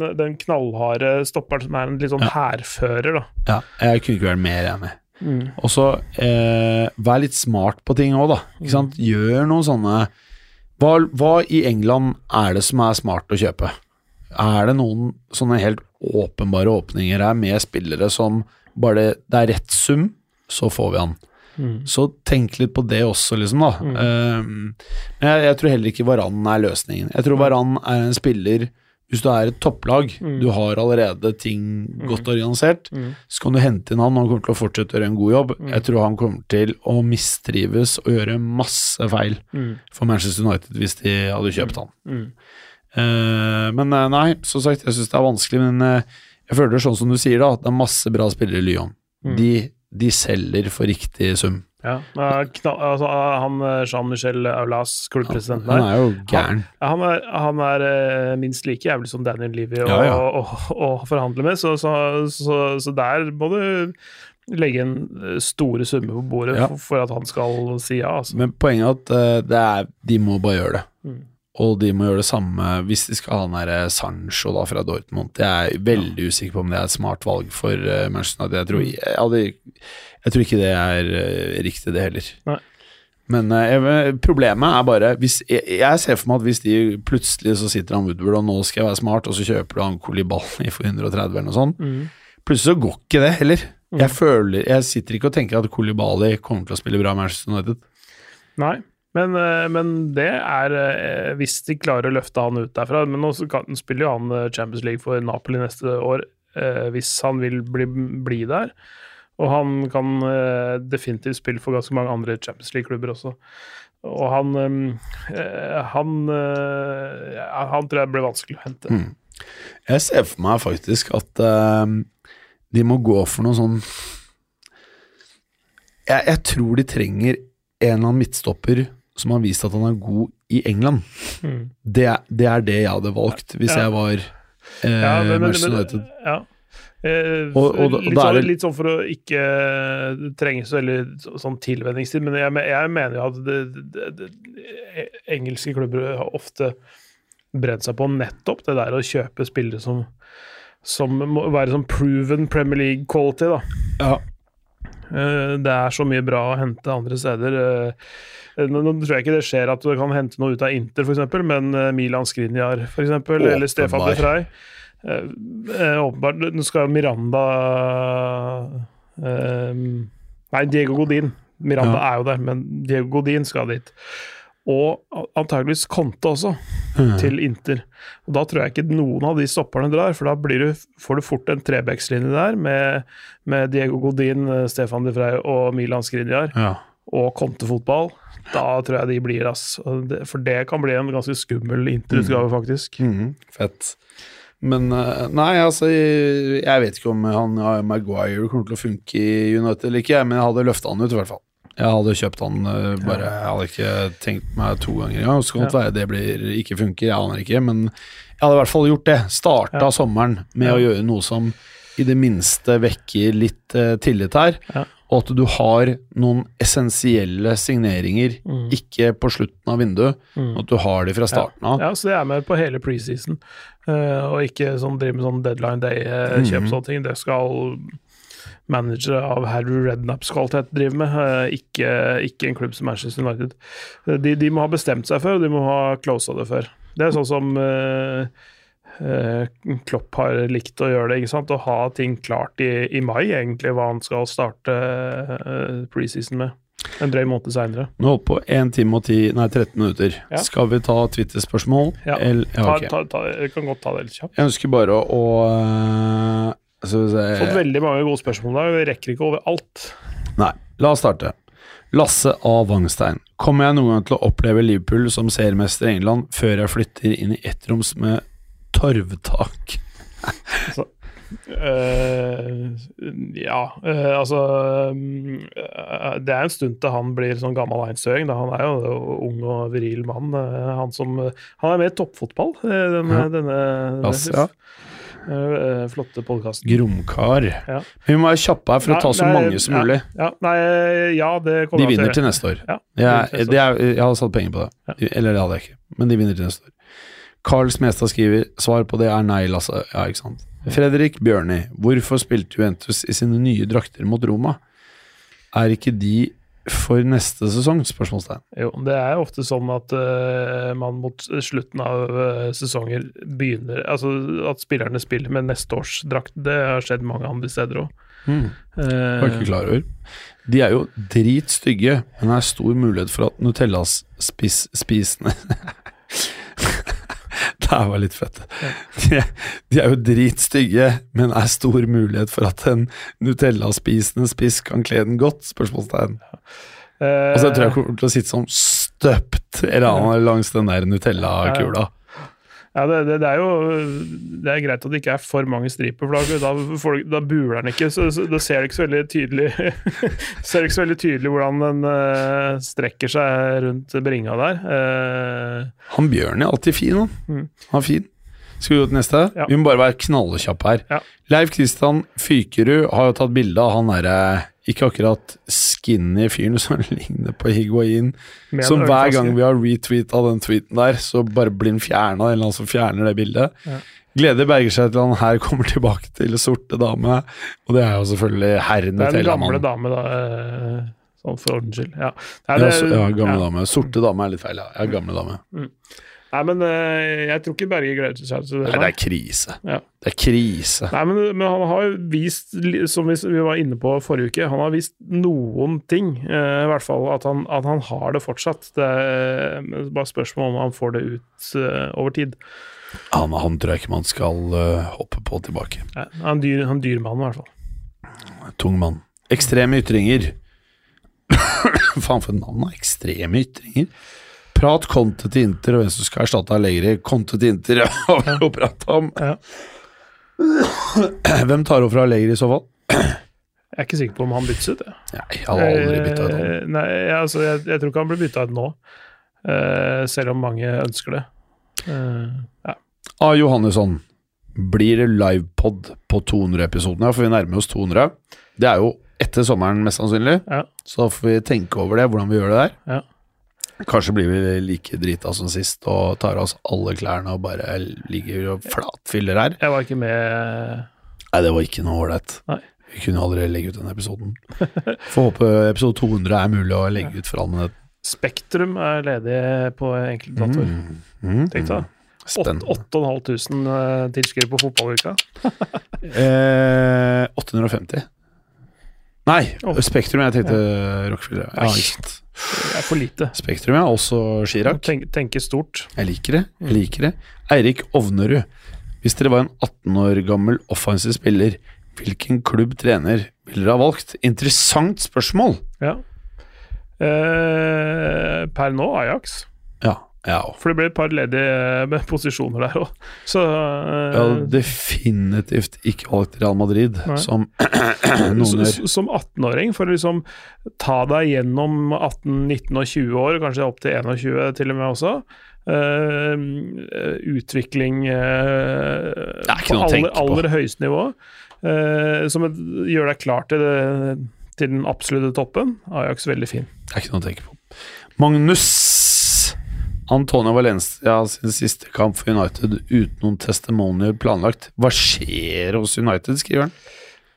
den, den knallharde stopperen som er en litt sånn Ja. hærfører, da. ja, jeg kunne ikke vært mer enig. Mm. Og så eh, vær litt smart på ting òg, da. Ikke sant? Gjør noen sånne hva, hva i England er det som er smart å kjøpe? Er det noen sånne helt åpenbare åpninger her med spillere som bare det er rett sum, så får vi han. Mm. Så tenk litt på det også, liksom, da. Eh, men jeg, jeg tror heller ikke Varan er løsningen. Jeg tror Varan er en spiller Hvis du er et topplag, Mm. du har allerede ting godt organisert, Mm. så kan du hente inn han, og han kommer til å fortsette å gjøre en god jobb. Mm. Jeg tror han kommer til å mistrives og gjøre masse feil Mm. for Manchester United hvis de hadde kjøpt han. Eh, men eh, nei, som sagt, jeg syns det er vanskelig, men eh, jeg føler det sånn som du sier, da, at det er masse bra spillere i Lyon. Mm. De, de selger for riktig sum. Ja. ja, altså, han Jean-Michel Aulas, klubbpresidenten Han der, er jo gæren. ja, han er, han er minst like jævlig som Daniel Levy å, Ja, ja. å, å, å forhandle med, så, så, så, så der må du legge en store summer på bordet Ja. for, at han skal si ja. Altså. Men poenget er at det er, de må bare gjøre det. Mm. Og de må gjøre det samme hvis de skal ha den der eh, Sancho da fra Dortmund. Jeg er veldig usikker på om det er et smart valg for eh, Manchester United. Jeg tror, jeg, hadde, jeg tror ikke det er eh, riktig, det heller. Nei. Men jeg- problemet er bare hvis, jeg, jeg ser for meg at hvis de plutselig så sitter han Woodward og nå skal jeg være smart, og så kjøper du han Kolibali for 130 eller noe sånt, Mm. plutselig så går ikke det heller. Jeg føler, jeg sitter ikke og tenker at Kolibali kommer til å spille bra Manchester United. Nei, men, eh, men det er eh, hvis de klarer å løfte han ut derfra. Men nå spiller jo han eh, Champions League for Napoli neste år, hvis han vil bli, bli der. Og han kan definitivt spille for ganske mange andre Champions League-klubber også. Og han han, han tror jeg blir vanskelig å hente. Mm. Jeg ser for meg faktisk at de må gå for noe sånn jeg, jeg tror de trenger en eller annen midtstopper som har vist at han er god i England. Mm. Det, det er det jeg hadde valgt hvis Ja. jeg var eh, Ja, men, Manchester men, ja. Eh, Og- og litt, sånn, det- litt sånn for å ikke trenge så veldig sånn tilvenningstid, men jeg, jeg mener jo at det, det, det, engelske klubber har ofte brent seg på nettopp det der å kjøpe spillere som, som må være sånn proven Premier League quality, da. Ja. Eh, Det er så mye bra å hente andre steder. Eh, Nå, tror jeg ikke det skjer at du kan hente noe ut av Inter, f.eks., men eh, Milan Skriniar, f.eks., eller Stefan de Frey. Åpenbart. Nå skal Miranda Nei, Diego Godin. Miranda Ja. er jo der, men Diego Godin skal dit. Og antageligvis Conte også, Mm. til Inter. Og Da tror jeg ikke noen av de stopperne drar, for da blir du, får du fort en trebekslinje der med, med Diego Godin, eh, Stefan de Frey og Milan Skriniar Ja. og Conte-fotball. Da tror jeg de blir, ass. For det kan bli en ganske skummel Inter-utgave, faktisk. Mm. fett. Men eh, nei, altså Jeg, vet ikke om han ja, Maguire kommer til å funke i United eller ikke, men jeg hadde løfta han ut, i hvert fall. Jeg hadde kjøpt han eh, bare Jeg hadde ikke tenkt meg to ganger engang. Så kan det være det blir, ikke funker, jeg aner ikke, men jeg hadde i hvert fall gjort det. Starta Ja. sommeren med Ja. å gjøre noe som i det minste vekker litt uh, tillit her. Ja. Og at du har noen essensielle signeringer, Mm. ikke på slutten av vinduet, Mm. at du har de fra starten av. Ja, så det er med på hele preseason, Uh, og ikke sånn drive med sånn deadline day-kjøp Mhm. sånne ting. Det skal managere av Harry Rednaps kvalitet drive med, eh, ikke, ikke en klubb som Manchester United. Eh, De, de må ha bestemt seg før, og de må ha closa det før. Det er sånn som eh, Klopp har likt å gjøre det. ikke sant? Å ha ting klart i, i mai, egentlig, hva han skal starte preseason med. En drøy måned seinere. Nå holdt på 1 time og 10, nei, 13 minutter. Ja. Skal vi ta Twitter-spørsmål? Ja. Ja, Ta, ta, ta, jeg kan godt ta det litt kjapt. Jeg ønsker bare å, å øh, Fått se veldig mange gode spørsmål der. Vi rekker ikke over alt. Nei, la oss starte. Lasse A. Wangstein. Kommer jeg noen gang til å oppleve Liverpool som seriemester i England før jeg flytter inn i ettroms med torvtak? Eh, ja, øh, altså eh, Det er en stund til han blir sånn gammel einstøing. Han er jo ung og viril mann. han som Han er med i toppfotball, denne, Ja. denne Lasse, ja. Eh, flotte podkasten. Gromkar. Ja. Vi må være kjappe her for å ta så mange som ja, mulig. Ja, nei, ja, det kommer De vinner til neste år. Ja, Jeg, det er, jeg hadde satt penger på det. Eller det hadde jeg ikke, men de vinner til neste år. Carl Smestad skriver svar på det er nei, Lasse. Ja, ikke sant. Fredrik Bjørni, hvorfor spilte Juventus i sine nye drakter mot Roma? Er ikke de for neste sesong? Spørsmålstegn. Jo, det er ofte sånn at uh, man mot slutten av uh, sesonger begynner Altså at spillerne spiller med neste års drakt. Det har skjedd mange andre steder òg. Mm. Var ikke klar over. De er jo dritstygge, men det er stor mulighet for at Nutellas-spisende Det her var litt fett. De, de er jo dritstygge, men er stor mulighet for at en Nutella-spisende spiss kan kle den godt? Spørsmålstegn. Eh, så jeg tror jeg kommer til å sitte sånn støpt eller annet langs den der Nutella-kula. Ja, det, det, det er jo Det er greit at det ikke er for mange striper, for da, da, da buler den ikke. Så, så Da ser det ikke så veldig tydelig Ser ikke så veldig tydelig hvordan den uh, strekker seg rundt bringa der. Uh, Han Bjørn er alltid fin, han. Mm. Han er fin. Skal vi gå til neste? Ja. Vi må bare være knallkjappe her. Ja. Leif Kristian Fykerud har jo tatt bilde av han derre ikke akkurat skinny fyren som ligner på Higuain. med Som hver gang vi har retweeta den tweeten der, så bare blir den fjerna, en eller annen som fjerner det bildet. Ja. Gleder berger seg til han her kommer tilbake til Sorte dame, og det er jo selvfølgelig herr Det er den gamle dame, da. eh, Sånn for ordens skyld. Ja. Nei, Ja, det- så- ja, gamle ja. dame. Sorte dame er litt feil, ja. ja gamle dame. Nei, men eh, jeg tror ikke Berge gleder seg til det. Nei, det er krise. Ja. Det er krise. Nei, men, men han har vist, som vi, var inne på forrige uke, han har vist noen ting. eh, I hvert fall at han, at han har det fortsatt. Det er eh, bare spørsmål om han får det ut over tid. Han, han tror jeg ikke man skal hoppe på tilbake. Nei, han er en dyr, han en dyr mann, i hvert fall. Tung mann. Ekstreme ytringer. Faen for navn, da. Ekstreme ytringer. Prat Conte til Inter og hvem som skal erstatte Allegri. Conte til Inter har vi jo prata om. Ja. Hvem tar over fra Allegri i så fall? Jeg er ikke sikker på om han byttes ut. jeg. Nei, han har aldri bytta ut han. Eh, Nei, altså, jeg, jeg tror ikke han blir bytta ut nå, uh, selv om mange ønsker det. Uh, ja. Ah, Johannesson. Blir det livepod på 200-episodene? For vi nærmer oss 200. Det er jo etter sommeren, mest sannsynlig. Ja. Så da får vi tenke over det, hvordan vi gjør det der. Ja. Kanskje blir vi like drita som sist og tar av oss alle klærne og bare ligger og flatfyller her. Jeg var ikke med Nei, det var ikke noe ålreit. Vi kunne aldri legge ut den episoden. Får håpe episode 200 er mulig å legge ut for allmennheten. Spektrum er ledig på enkelte datoer. Mm. Mm. Tenk deg. Spennende. 8500 eh, tilskuere på fotballuka. Eh, 850. Nei. Spektrum. Jeg tenkte Rockefeller. Ja, er for lite. Spektrum, ja. Også Chirag. Tenk, tenke stort. Jeg liker det. jeg liker det Eirik Ovnerud. Hvis dere var en 18 år gammel offensiv spiller, hvilken klubb trener ville dere ha valgt? Interessant spørsmål! Ja. Eh, per nå Ajax. Ja. For det ble et par ledige eh, posisjoner der òg. Så eh, Jeg definitivt ikke valgt Real Madrid, Nei. som noen gjør. Som 18-åring, for å liksom ta deg gjennom 18, 19 og 20 år, kanskje opp til 21 til og med også. Uh, utvikling ikke på aller, aller høyeste nivå. som et, gjør deg klar til, det, til den absolutte toppen. Ajax veldig fin. Det er ikke noe å tenke på. Magnus Antonio Valencia sin siste kamp for United uten noen testimonier planlagt. Hva skjer hos United, skriver han.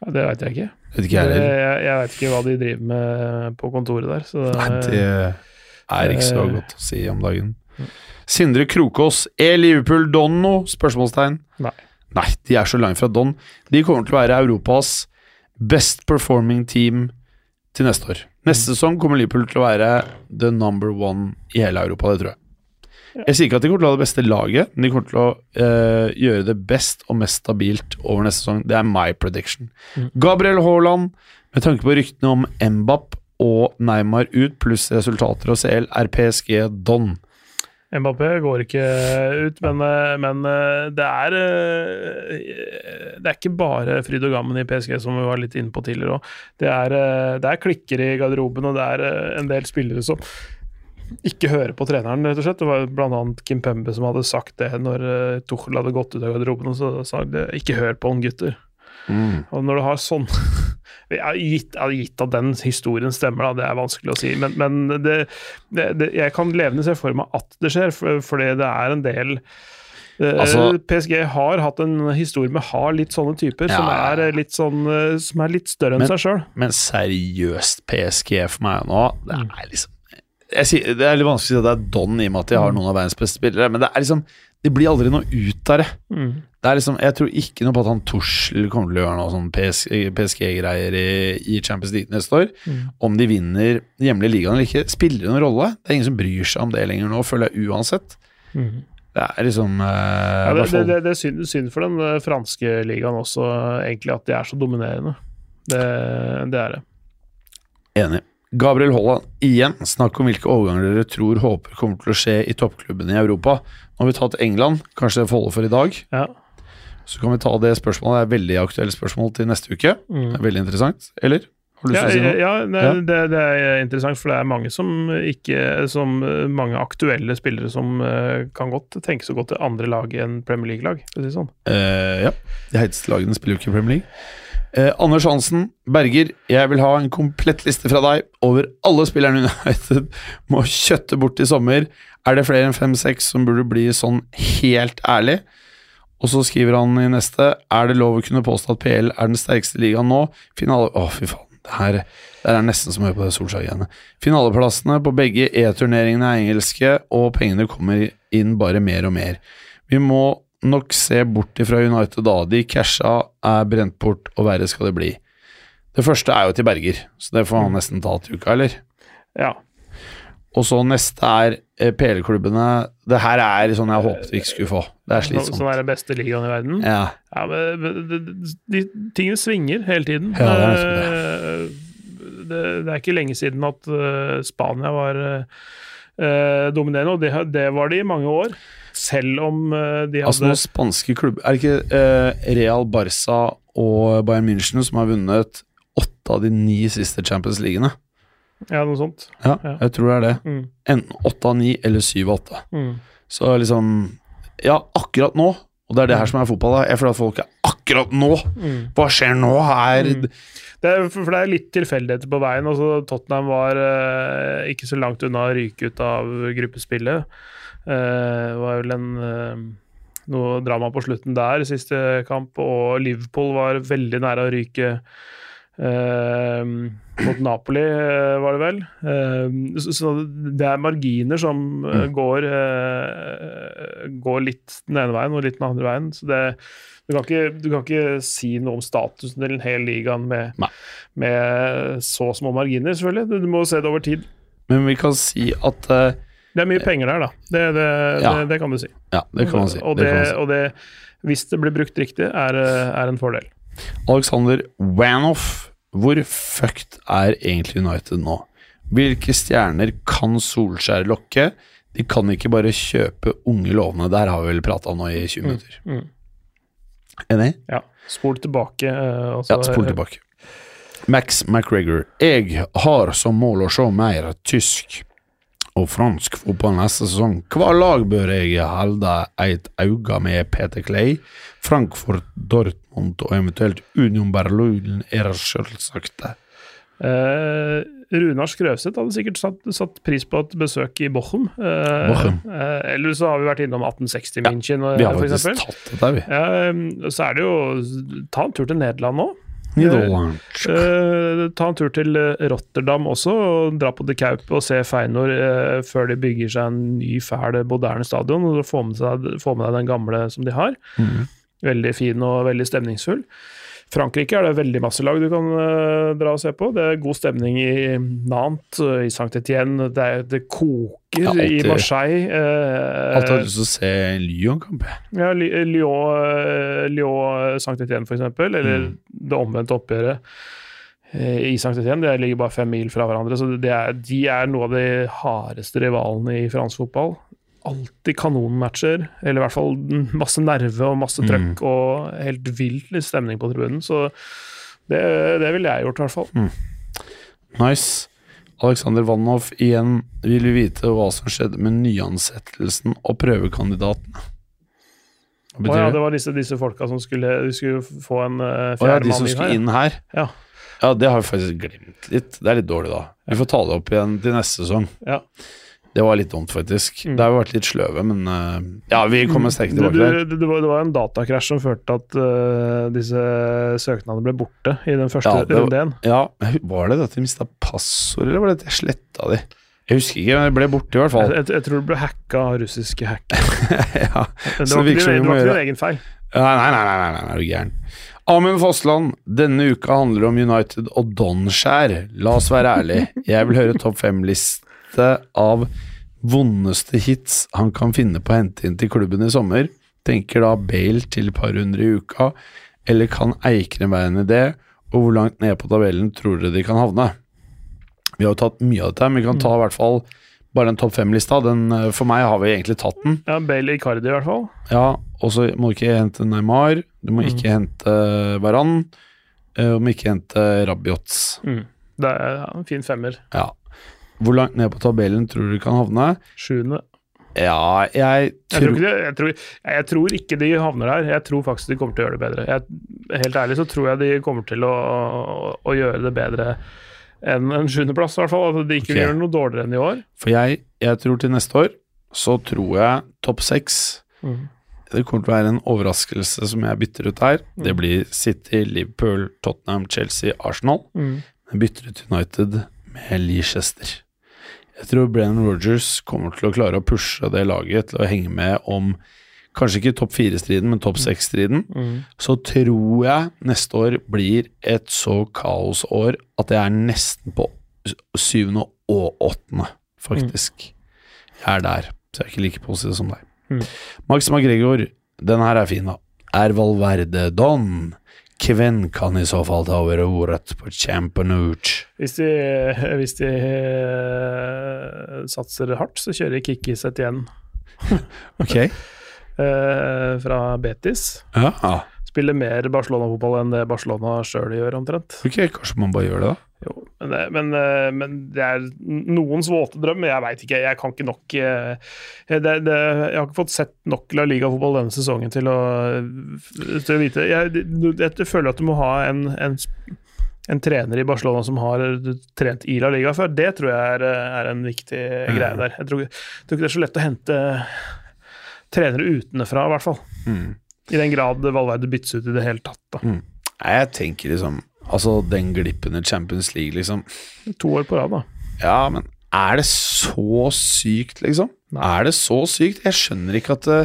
Ja, det veit jeg ikke. Vet ikke jeg heller. jeg jeg veit ikke hva de driver med på kontoret der. Så Nei, det er ikke så Eh, godt å si om dagen. Sindre Krokås. Er Liverpool Don nå? Spørsmålstegn. Nei. Nei, de er så langt fra Don. De kommer til å være Europas best performing team til neste år. Neste sesong kommer Liverpool til å være the number one i hele Europa, det tror jeg. Jeg sier ikke at de kommer til å ha det beste laget, men de kommer til å uh, gjøre det best og mest stabilt over neste sesong. Det er my prediction. Gabriel Haaland, med tanke på ryktene om Embap og Neymar ut, pluss resultater og CL, er PSG Don. Mbappé går ikke ut, men, eh, men eh, det er Det er ikke bare fryd og gammen i PSG, som vi var litt inne på tidligere òg. Det, det er klikker i garderoben, og det er en del spillere som ikke høre på treneren, rett og slett. Det var bl.a. Kim Pembe som hadde sagt det når uh, Tuchel hadde gått ut av garderoben. og så sa han ikke hør på han, gutter. Og når du har sånn Jeg gitt, gitt at den historien stemmer, da, det er vanskelig å si. Men, men det, det, det, jeg kan levende se for meg at det skjer, for, fordi det er en del eh, Altså- PSG har hatt en historie med har litt sånne typer, som, Ja, ja. er eh, litt sånn, eh, som er litt større enn Men- seg sjøl. Men seriøst PSG for meg nå, det er liksom jeg sier, Det er litt vanskelig å si at det er Don i og med at de har noen av verdens beste spillere, men det er liksom Det blir aldri noe ut av det. Det er liksom, Jeg tror ikke noe på at han Tussel kommer til å gjøre noe sånn PSG-greier i, i Champions League neste år. Om de vinner hjemlig ligaen eller ikke, spiller det noen rolle. Det er ingen som bryr seg om det lenger nå, føler jeg uansett. Det er liksom uh, Ja, det, det, det, det er synd, synd for den eh, franske ligaen også, egentlig, at de er så dominerende. Det, det er det. Enig. Gabriel Holland, igjen snakk om hvilke overganger dere tror håper kommer til å skje i toppklubbene i Europa. Nå har vi tatt England, kanskje det får holde for i dag. Ja. Så kan vi ta det spørsmålet, det er veldig aktuelle spørsmål til neste uke. Det er veldig interessant, eller? Ja, si ja det, Ja. Det, det er interessant, for det er mange som ikke Som mange aktuelle spillere som eh, kan godt tenkes å gå til andre lag enn Premier League-lag. for å si det Sånn. Uh, ja, de heiteste lagene spiller jo ikke i Premier League. Eh, Anders Hansen, Berger, jeg vil ha en komplett liste fra deg over alle spillerne United må kjøtte bort i sommer. Er det flere enn fem-seks som burde bli sånn helt ærlig? Og så skriver han i neste Er det lov å kunne påstå at PL er den sterkeste ligaen nå? Finale Å, fy faen. Det her det er nesten som å høre på det Solskjær-greiene. Finaleplassene på begge E-turneringene er engelske, og pengene kommer inn bare mer og mer. Vi må nok se bort ifra United da. De casha er brent bort, og verre skal det bli. Det første er jo til Berger, så det får han nesten ta til uka, eller? Ja. Og så neste er eh, PL-klubbene. Det her er sånn jeg håpet vi ikke skulle få. Det er Som er den beste ligaen i verden. Ja. Ja, men de, de, tingene svinger hele tiden. Ja, det er det. det, det er ikke lenge siden at eh, Spania var uh, dominerende, og det, det var de i mange år. Selv om eh, de hadde Altså noen spanske klubber Er det ikke eh, Real Barca og Bayern München som har vunnet åtte av de ni siste Champions Leaguene? Ja, noe sånt. Ja, Ja. jeg tror det er det. Mm. Enten åtte av ni eller syv av åtte. Mm. Så liksom Ja, akkurat nå, og det er det her som er fotball, da. Jeg føler at folk er akkurat nå! Mm. Hva skjer nå her? Mm. Det er, for det er litt tilfeldigheter på veien. Altså, Tottenham var eh, ikke så langt unna å ryke ut av gruppespillet. Eh, det var vel en eh, noe drama på slutten der, siste kamp, og Liverpool var veldig nære å ryke eh, mot Napoli, eh, var det vel. Eh, så, så det er marginer som mm. går, eh, går litt den ene veien og litt den andre veien. Så det du kan, ikke, du kan ikke si noe om statusen til en hel ligaen med, med så små marginer, selvfølgelig. Du, du må se det over tid. Men vi kan si at eh, Det er mye penger der, da. Det, det, Ja. det, det kan du si. Ja, det kan man si. Og, Det det, kan man si. og det, hvis det blir brukt riktig, er, er en fordel. Alexander Wanoff, hvor fucked er egentlig United nå? Hvilke stjerner kan Solskjær lokke? De kan ikke bare kjøpe unge lovende. Der har vi vel prata nå i 20 minutter. mm. Enig? Ja. Spol tilbake. eh, altså, Ja, spol tilbake. Max McGregor. Jeg har som mål å se mer tysk og fransk fotball neste sesong. Hva lag bør jeg holde et øye med Peter Clay? Frankfurt, Dortmund og eventuelt Union Berlin er selvsagt. Eh, Runar Skrøvseth hadde sikkert satt, satt pris på et besøk i Bochum. Eh, Bochum. Eh, eller så har vi vært innom 1860 München, Vi har for eksempel. tatt det der, vi. Ja, um, så er det jo Ta en tur til Nederland nå. Eh, ta en tur til eh, Rotterdam også, og dra på De Kaup og se Feinor uh, før de bygger seg en ny, fæl, moderne stadion. og Få med, seg, få med deg den gamle som de har. Mm. Veldig fin og veldig stemningsfull. Frankrike er det veldig masse lag du kan uh, dra og se på. Det er god stemning i Nantes, i Saint-Étienne, det, det koker alltid. i Marseille. Uh, Alltid har lyst til å se Lyon-kamp. ja, Lyon, eh, Lyon Saint-Étienne, for eksempel, eller Mm. det omvendte oppgjøret eh, i Saint-Étienne. De ligger bare fem mil fra hverandre, så det er, de er noe av de hardeste rivalene i fransk fotball. Alltid kanonmatcher, eller i hvert fall masse nerve og masse trøkk og helt vill stemning på tribunen. Så det, det ville jeg gjort, i hvert fall. Nice. Alexander Vanhoff igjen vil vi vite hva som skjedde med nyansettelsen og prøvekandidatene. Å ja, det? var disse, disse folka som skulle, skulle få en uh, Å ja, fjerde de som skulle her. inn her? Ja. Ja, det har vi faktisk glemt litt. Det er litt dårlig, da. Vi får ta det opp igjen til neste sesong. Ja. Det var litt dumt, faktisk. Mm. Det har vært litt sløve, men eh, Ja, vi kommer sterkt tilbake der. det, det, var, det var en datakrasj som førte til at uh, disse søknadene ble borte i den første Ja, runden. Ja, var det det at de mista passord, eller var det at jeg sletta de? Jeg husker ikke, men jeg ble borte i hvert fall. jeg, jeg tror det ble hacka av russiske hackere. ja. Det var ikke din, egen feil. Nei, nei, nei, nei, nei, nei, er du gæren. Amund Fossland, denne uka handler om United og Donskjær. La oss være ærlig, Jeg vil høre topp fem-liste av vondeste hits han kan finne på å hente inn til klubben i sommer. Tenker da Bale til et par hundre i uka, eller kan Eikrem være en idé? Og hvor langt ned på tabellen tror dere de kan havne? Vi har jo tatt mye av dette, men vi kan ta i hvert fall bare den topp fem-lista. Eh, For meg har vi egentlig tatt den. Ja, Bale Icardi i hvert fall. Ja, og så må du ikke hente Neymar, du må ikke hente Varan, og du må ikke hente Rabiots. Det er en fin femmer. Ja. Hvor langt ned på tabellen tror du de kan havne? Sjuende. Ja, jeg Jeg tror, tror ikke de, jeg, tror, jeg tror ikke de havner der. Jeg tror faktisk de kommer til å gjøre det bedre. Jeg, helt ærlig så tror jeg de kommer til å, å, å gjøre det bedre enn en sjuendeplass, i hvert fall. At de ikke okay. gjør noe dårligere enn i år. For jeg, jeg tror til neste år så tror jeg topp seks Det kommer til å være en overraskelse som jeg bytter ut her. Det blir City, Liverpool, Tottenham, Chelsea, Arsenal. Jeg bytter ut United med Leicester. Jeg tror Brennan Rogers kommer til å klare å pushe det laget til å henge med om kanskje ikke topp fire-striden, men topp seks-striden. Så tror jeg neste år blir et så kaosår at jeg er nesten på syvende og åttende, faktisk. Jeg er der, så jeg er ikke like positiv som deg. Mm. Max McGregor, den her er fin, da. Er Valverde don? Hvem kan i så fall ta over ordet på Champanouche? Hvis de, hvis de uh, satser hardt, så kjører Kikkis et igjen Ok. Uh, fra Betis. Ja. Spiller mer Barcelona-fotball enn det Barcelona sjøl gjør, omtrent. Ok, kanskje man bare gjør det, da. Jo, men, det, men, eh, men det er noens våte drøm. Jeg veit ikke, jeg kan ikke nok eh, det, det, Jeg har ikke fått sett nok La Liga-fotball denne sesongen til å, til å vite jeg, det- jeg føler at du må ha en, en, en trener i Barcelona som har trent i La Liga før. Det tror jeg er, er en viktig greie der. Jeg tror, jeg tror ikke det er så lett å hente trenere utenfra, i hvert fall. I den grad Valverde byttes ut i det hele tatt. Da. Mm. Jeg tenker liksom Altså, den glippen i Champions League, liksom. To år på rad, da. Ja, men er det så sykt, liksom? Er det så sykt? Jeg skjønner ikke at det,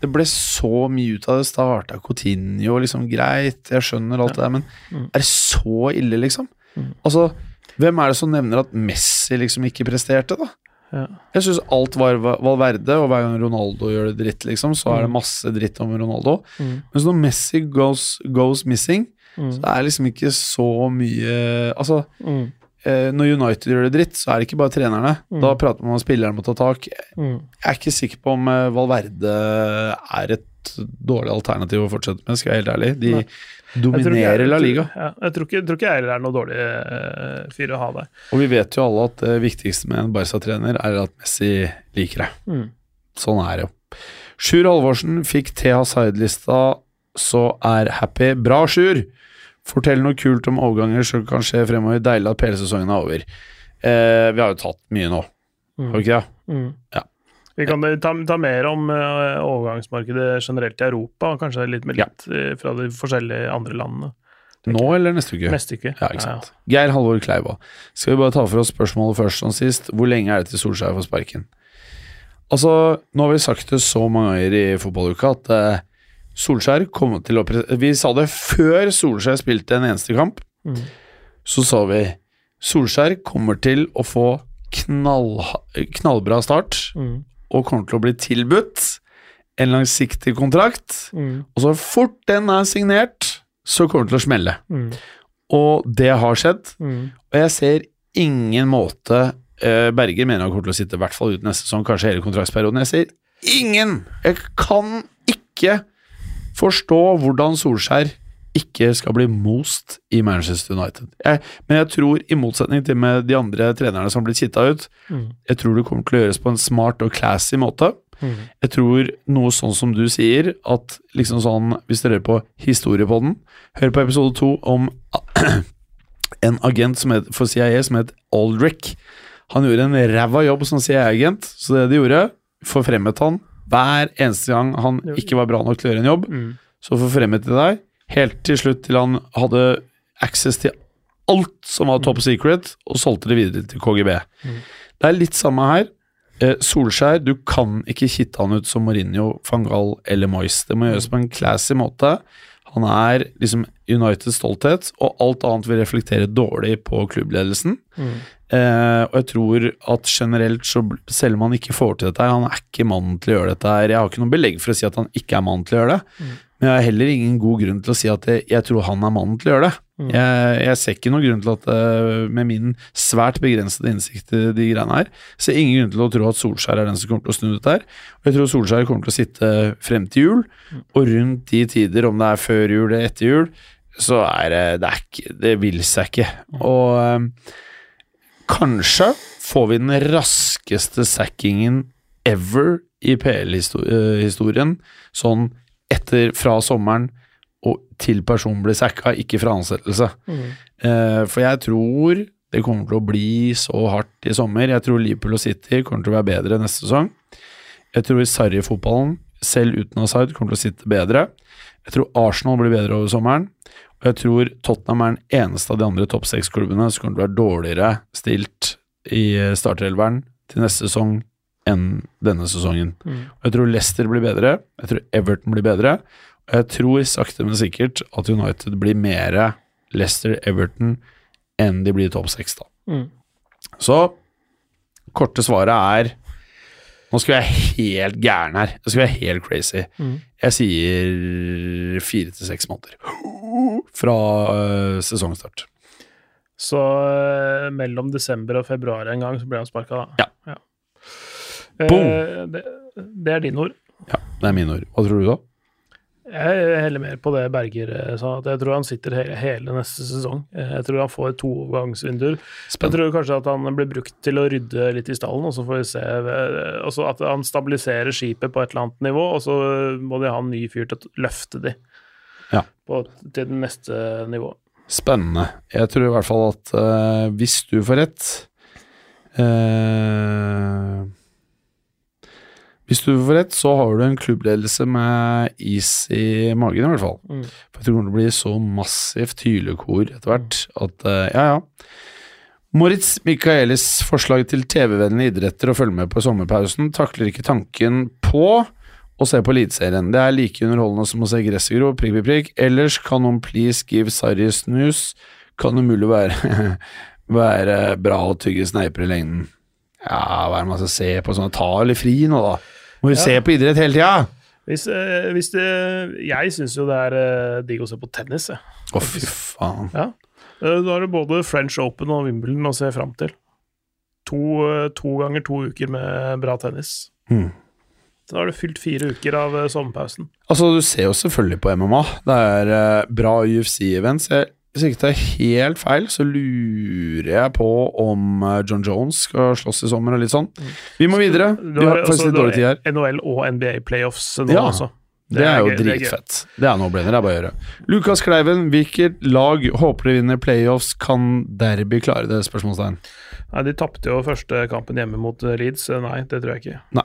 det ble så mye ut av det. Starta Coutinho, liksom, greit, jeg skjønner alt det der, men er det så ille, liksom? Altså, hvem er det som nevner at Messi liksom ikke presterte, da? Ja. Jeg syns alt var Valverde, og hver gang Ronaldo gjør det dritt, liksom, så er det masse dritt om Ronaldo. Mm. Mens når Messi goes, goes missing, Mm. så er det liksom ikke så mye Altså, Mm. eh, når United gjør det dritt, så er det ikke bare trenerne. Da prater man om spillerne må ta tak. Mm. Jeg er ikke sikker på om eh, Valverde er et dårlig alternativ å fortsette med, skal jeg være helt ærlig. De Nei. Dominerer La Liga. Ja, jeg tror ikke, jeg tror ikke jeg er noe dårlig uh, fyr å ha der. Og vi vet jo alle at det viktigste med en Barca-trener er at Messi liker deg. Mm. Sånn er det jo. Sjur Halvorsen fikk TH Side-lista, så er happy. Bra, Sjur! Fortell noe kult om overganger som kan skje fremover. Deilig at PL-sesongen er over. Eh, vi har jo tatt mye nå, har vi ikke det? Mm. Ja. Vi kan ta, ta mer om eh, overgangsmarkedet generelt i Europa, og kanskje litt med litt ja. fra de forskjellige andre landene. Nå eller neste uke? Neste uke. Ja, ikke sant. Geir Halvor Kleiva. Skal vi bare ta for oss spørsmålet først som sist. Hvor lenge er det til Solskjær får sparken? Altså, nå har vi sagt det så mange ganger i fotballuka at uh, Solskjær kommer til å Vi sa det før Solskjær spilte en eneste kamp. Mm. Så sa vi Solskjær kommer til å få knall, knallbra start Mm. Og kommer til å bli tilbudt en langsiktig kontrakt. Mm. Og så fort den er signert, så kommer det til å smelle. Mm. Og det har skjedd. Mm. Og jeg ser ingen måte uh, Berger mener han kommer til å sitte i hvert fall ut neste sesong, kanskje hele kontraktsperioden. Jeg ser ingen! Jeg kan ikke forstå hvordan Solskjær ikke skal bli most i Manchester United. Jeg, men jeg tror, i motsetning til med de andre trenerne som har blitt kitta ut, Mm. jeg tror det kommer til å gjøres på en smart og classy måte. Mm. Jeg tror noe sånn som du sier, at liksom sånn Hvis dere hører på Historiepodden, hør på episode to om en agent som het, for CIA som het Aldrich. Han gjorde en ræva jobb som CIA-agent, så det de gjorde, forfremmet han hver eneste gang han ikke var bra nok til å gjøre en jobb. Mm. Så forfremmet de deg, helt til slutt til han hadde access til alt som var top secret, og solgte det videre til KGB. Mm. Det er litt samme her. Eh, Solskjær, du kan ikke kitte han ut som Mourinho, van Gaal eller Moyes. Det må gjøres på en classy måte. Han er liksom Uniteds stolthet, og alt annet vil reflektere dårlig på klubbledelsen. Mm. Eh, og jeg tror at generelt, så selv om han ikke får til dette Han er ikke mannen til å gjøre dette her. Jeg har ikke noe belegg for å si at han ikke er mannen til å gjøre det. Mm. Men jeg har heller ingen god grunn til å si at jeg, jeg tror han er mannen til å gjøre det. Mm. Jeg, jeg ser ikke noen grunn til at, eh, med min svært begrensede innsikt i de greiene her, ser ingen grunn til å tro at Solskjær er den som kommer til å snu dette her. Og jeg tror Solskjær kommer til å sitte frem til jul, og rundt de tider, om det er før jul eller etter jul, så er det Det, er ikke, det vil seg ikke. Og eh, kanskje får vi den raskeste sackingen ever i PL-historien, sånn etter fra sommeren og til personen blir sacka, ikke fra ansettelse. Mm. Eh, for jeg tror det kommer til å bli så hardt i sommer. Jeg tror Liverpool og City kommer til å være bedre neste sesong. Jeg tror Sarri-fotballen, selv uten Hazard, kommer til å sitte bedre. Jeg tror Arsenal blir bedre over sommeren. Og jeg tror Tottenham er den eneste av de andre topp seks-klubbene som kommer til å være dårligere stilt i starterelveren til neste sesong enn denne sesongen. Mm. Jeg tror Leicester blir bedre. Jeg tror Everton blir bedre. Og jeg tror sakte, men sikkert at United blir mer Leicester-Everton enn de blir topp seks, da. Mm. Så korte svaret er Nå skal jeg være helt gæren her. Jeg skal være helt crazy. Mm. Jeg sier fire til seks måneder fra øh, sesongstart. Så eh, mellom desember og februar en gang så ble han sparka, da. Ja. Eh, Boom. det, det er dine ord. Ja, det er mine ord. Hva tror du, da? Jeg heller mer på det Berger eh, sa, at jeg tror han sitter hele, hele neste sesong. Eh, Jeg tror han får to overgangsvinduer. Jeg tror kanskje at han blir brukt til å rydde litt i stallen, og så får vi se eh, også At han stabiliserer skipet på et eller annet nivå, og så må de ha en ny fyr til å løfte de Ja. på, til det neste nivået. Spennende. Jeg tror i hvert fall at uh, hvis du får rett øh, Hvis du får rett, så har du en klubbledelse med is i magen, i hvert fall. Mm. For jeg tror det kommer til å bli så massivt hylekor etter hvert at uh, ja, ja. Moritz Michaelis forslag til TV-vennlige idretter å følge med på sommerpausen takler ikke tanken på å se på Eliteserien. Det er like underholdende som å se gresset gro, prikk, prikk, prikk. Ellers kan noen please give Sarri snus. Kan umulig være, være bra å tygge sneiper i lengden. Ja, hva er det man skal se på sånn? Ta litt fri nå, da. Må jo Ja. se på idrett hele tida! Hvis, eh, hvis det Jeg syns jo det er eh, digg å se på tennis. Å, fy faen. Ja. Eh, Da er det både French Open og Wimbledon å se fram til. To, eh, to ganger to uker med bra tennis. Hmm. Da har du fylt fire uker av eh, sommerpausen. Altså, du ser jo selvfølgelig på MMA. Det er eh, bra UFC-events. Jeg- Hvis jeg ikke tar helt feil, så lurer jeg på om eh, John Jones skal slåss i sommer og litt sånn. Vi må videre. Vi har faktisk litt dårlig tid her. NHL og NBA playoffs nå Ja. også. Det er jo det er gøy. dritfett. Det er no-brainer, det er bare å gjøre. Lukas Kleiven, hvilket lag håper de vinner playoffs? Kan Derby klare det? Spørsmålstegn. Nei, De tapte jo første kampen hjemme mot Leeds. Nei, det tror jeg ikke.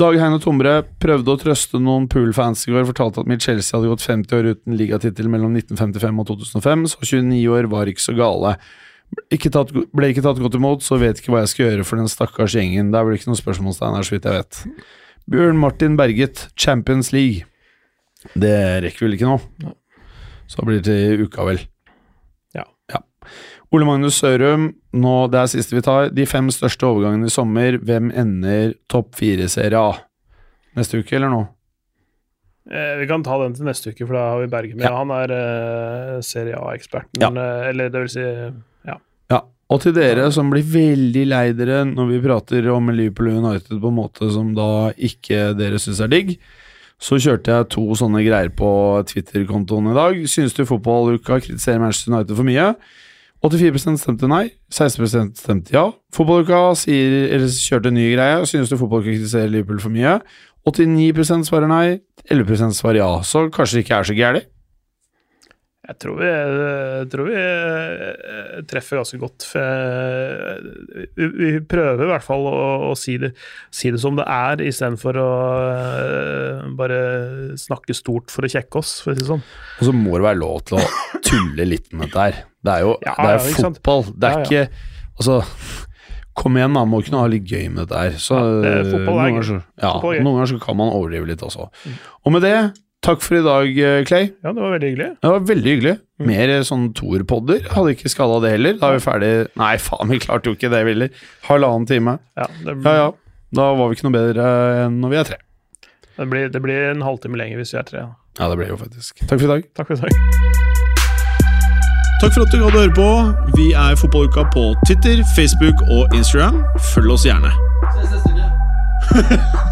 Dag Heine Tomre prøvde å trøste noen poolfans i går. Fortalte at mitt Chelsea hadde gått 50 år uten ligatittel mellom 1955 og 2005, så 29 år var ikke så gale. Ikke tatt, ble ikke tatt godt imot, så vet ikke hva jeg skal gjøre for den stakkars gjengen. Der blir vel ikke noe spørsmålstegn her, så vidt jeg vet. Bjørn Martin Berget, Champions League. Det rekker vel ikke nå? Så blir det til uka, vel. Ole Magnus Sørum, nå, det er siste vi tar. De fem største overgangene i sommer, hvem ender topp fire-serie A? Neste uke, eller nå? Eh, vi kan ta den til neste uke, for da har vi Berge med. Ja. Han er eh, Serie A-eksperten, Ja. eh, eller det vil si ja. Ja, og til dere som blir veldig lei dere når vi prater om Liverpool United på en måte som da ikke dere syns er digg, så kjørte jeg to sånne greier på Twitter-kontoen i dag. Syns du fotballuka kritiserer Manchester United for mye? 84% stemte nei, 16% stemte ja. Fotballuka sier, kjørte en ny greie. Synes du fotballuka kritiserer Liverpool for mye? 89% svarer nei, 11% svarer ja. Så kanskje det ikke er så gærent. Jeg tror vi, jeg tror vi eh, treffer ganske godt. Vi, prøver i hvert fall å, å si, det, si det som det er, istedenfor å eh, bare snakke stort for å kjekke oss, for å si det sånn. Og så må det være lov til å tulle litt med dette her. Det er jo, Ja, det er ja, jo sant? fotball. Det er Ja, ja. ikke Altså, kom igjen, da. Må kunne ha litt gøy med dette her. Så, Ja, det er- noen ganger så, ja, noen ganger så kan man overdrive litt også. Og med det, takk for i dag, eh, Clay. Ja, det var veldig hyggelig. Det var veldig hyggelig. Mm. Mer eh, sånn Thor-podder. Hadde ikke skada det heller. Da er vi ferdig Nei, faen, vi klarte jo ikke det heller. Halvannen time. Ja, det, Ja ja. Da var vi ikke noe bedre enn når vi er tre. det, blir, det blir en halvtime lenger hvis vi er tre. Ja, det blir jo faktisk. Takk for i dag. Takk for i dag. Takk for at du gadd å høre på. Vi er Fotballuka på Twitter, Facebook og Instagram. Følg oss gjerne.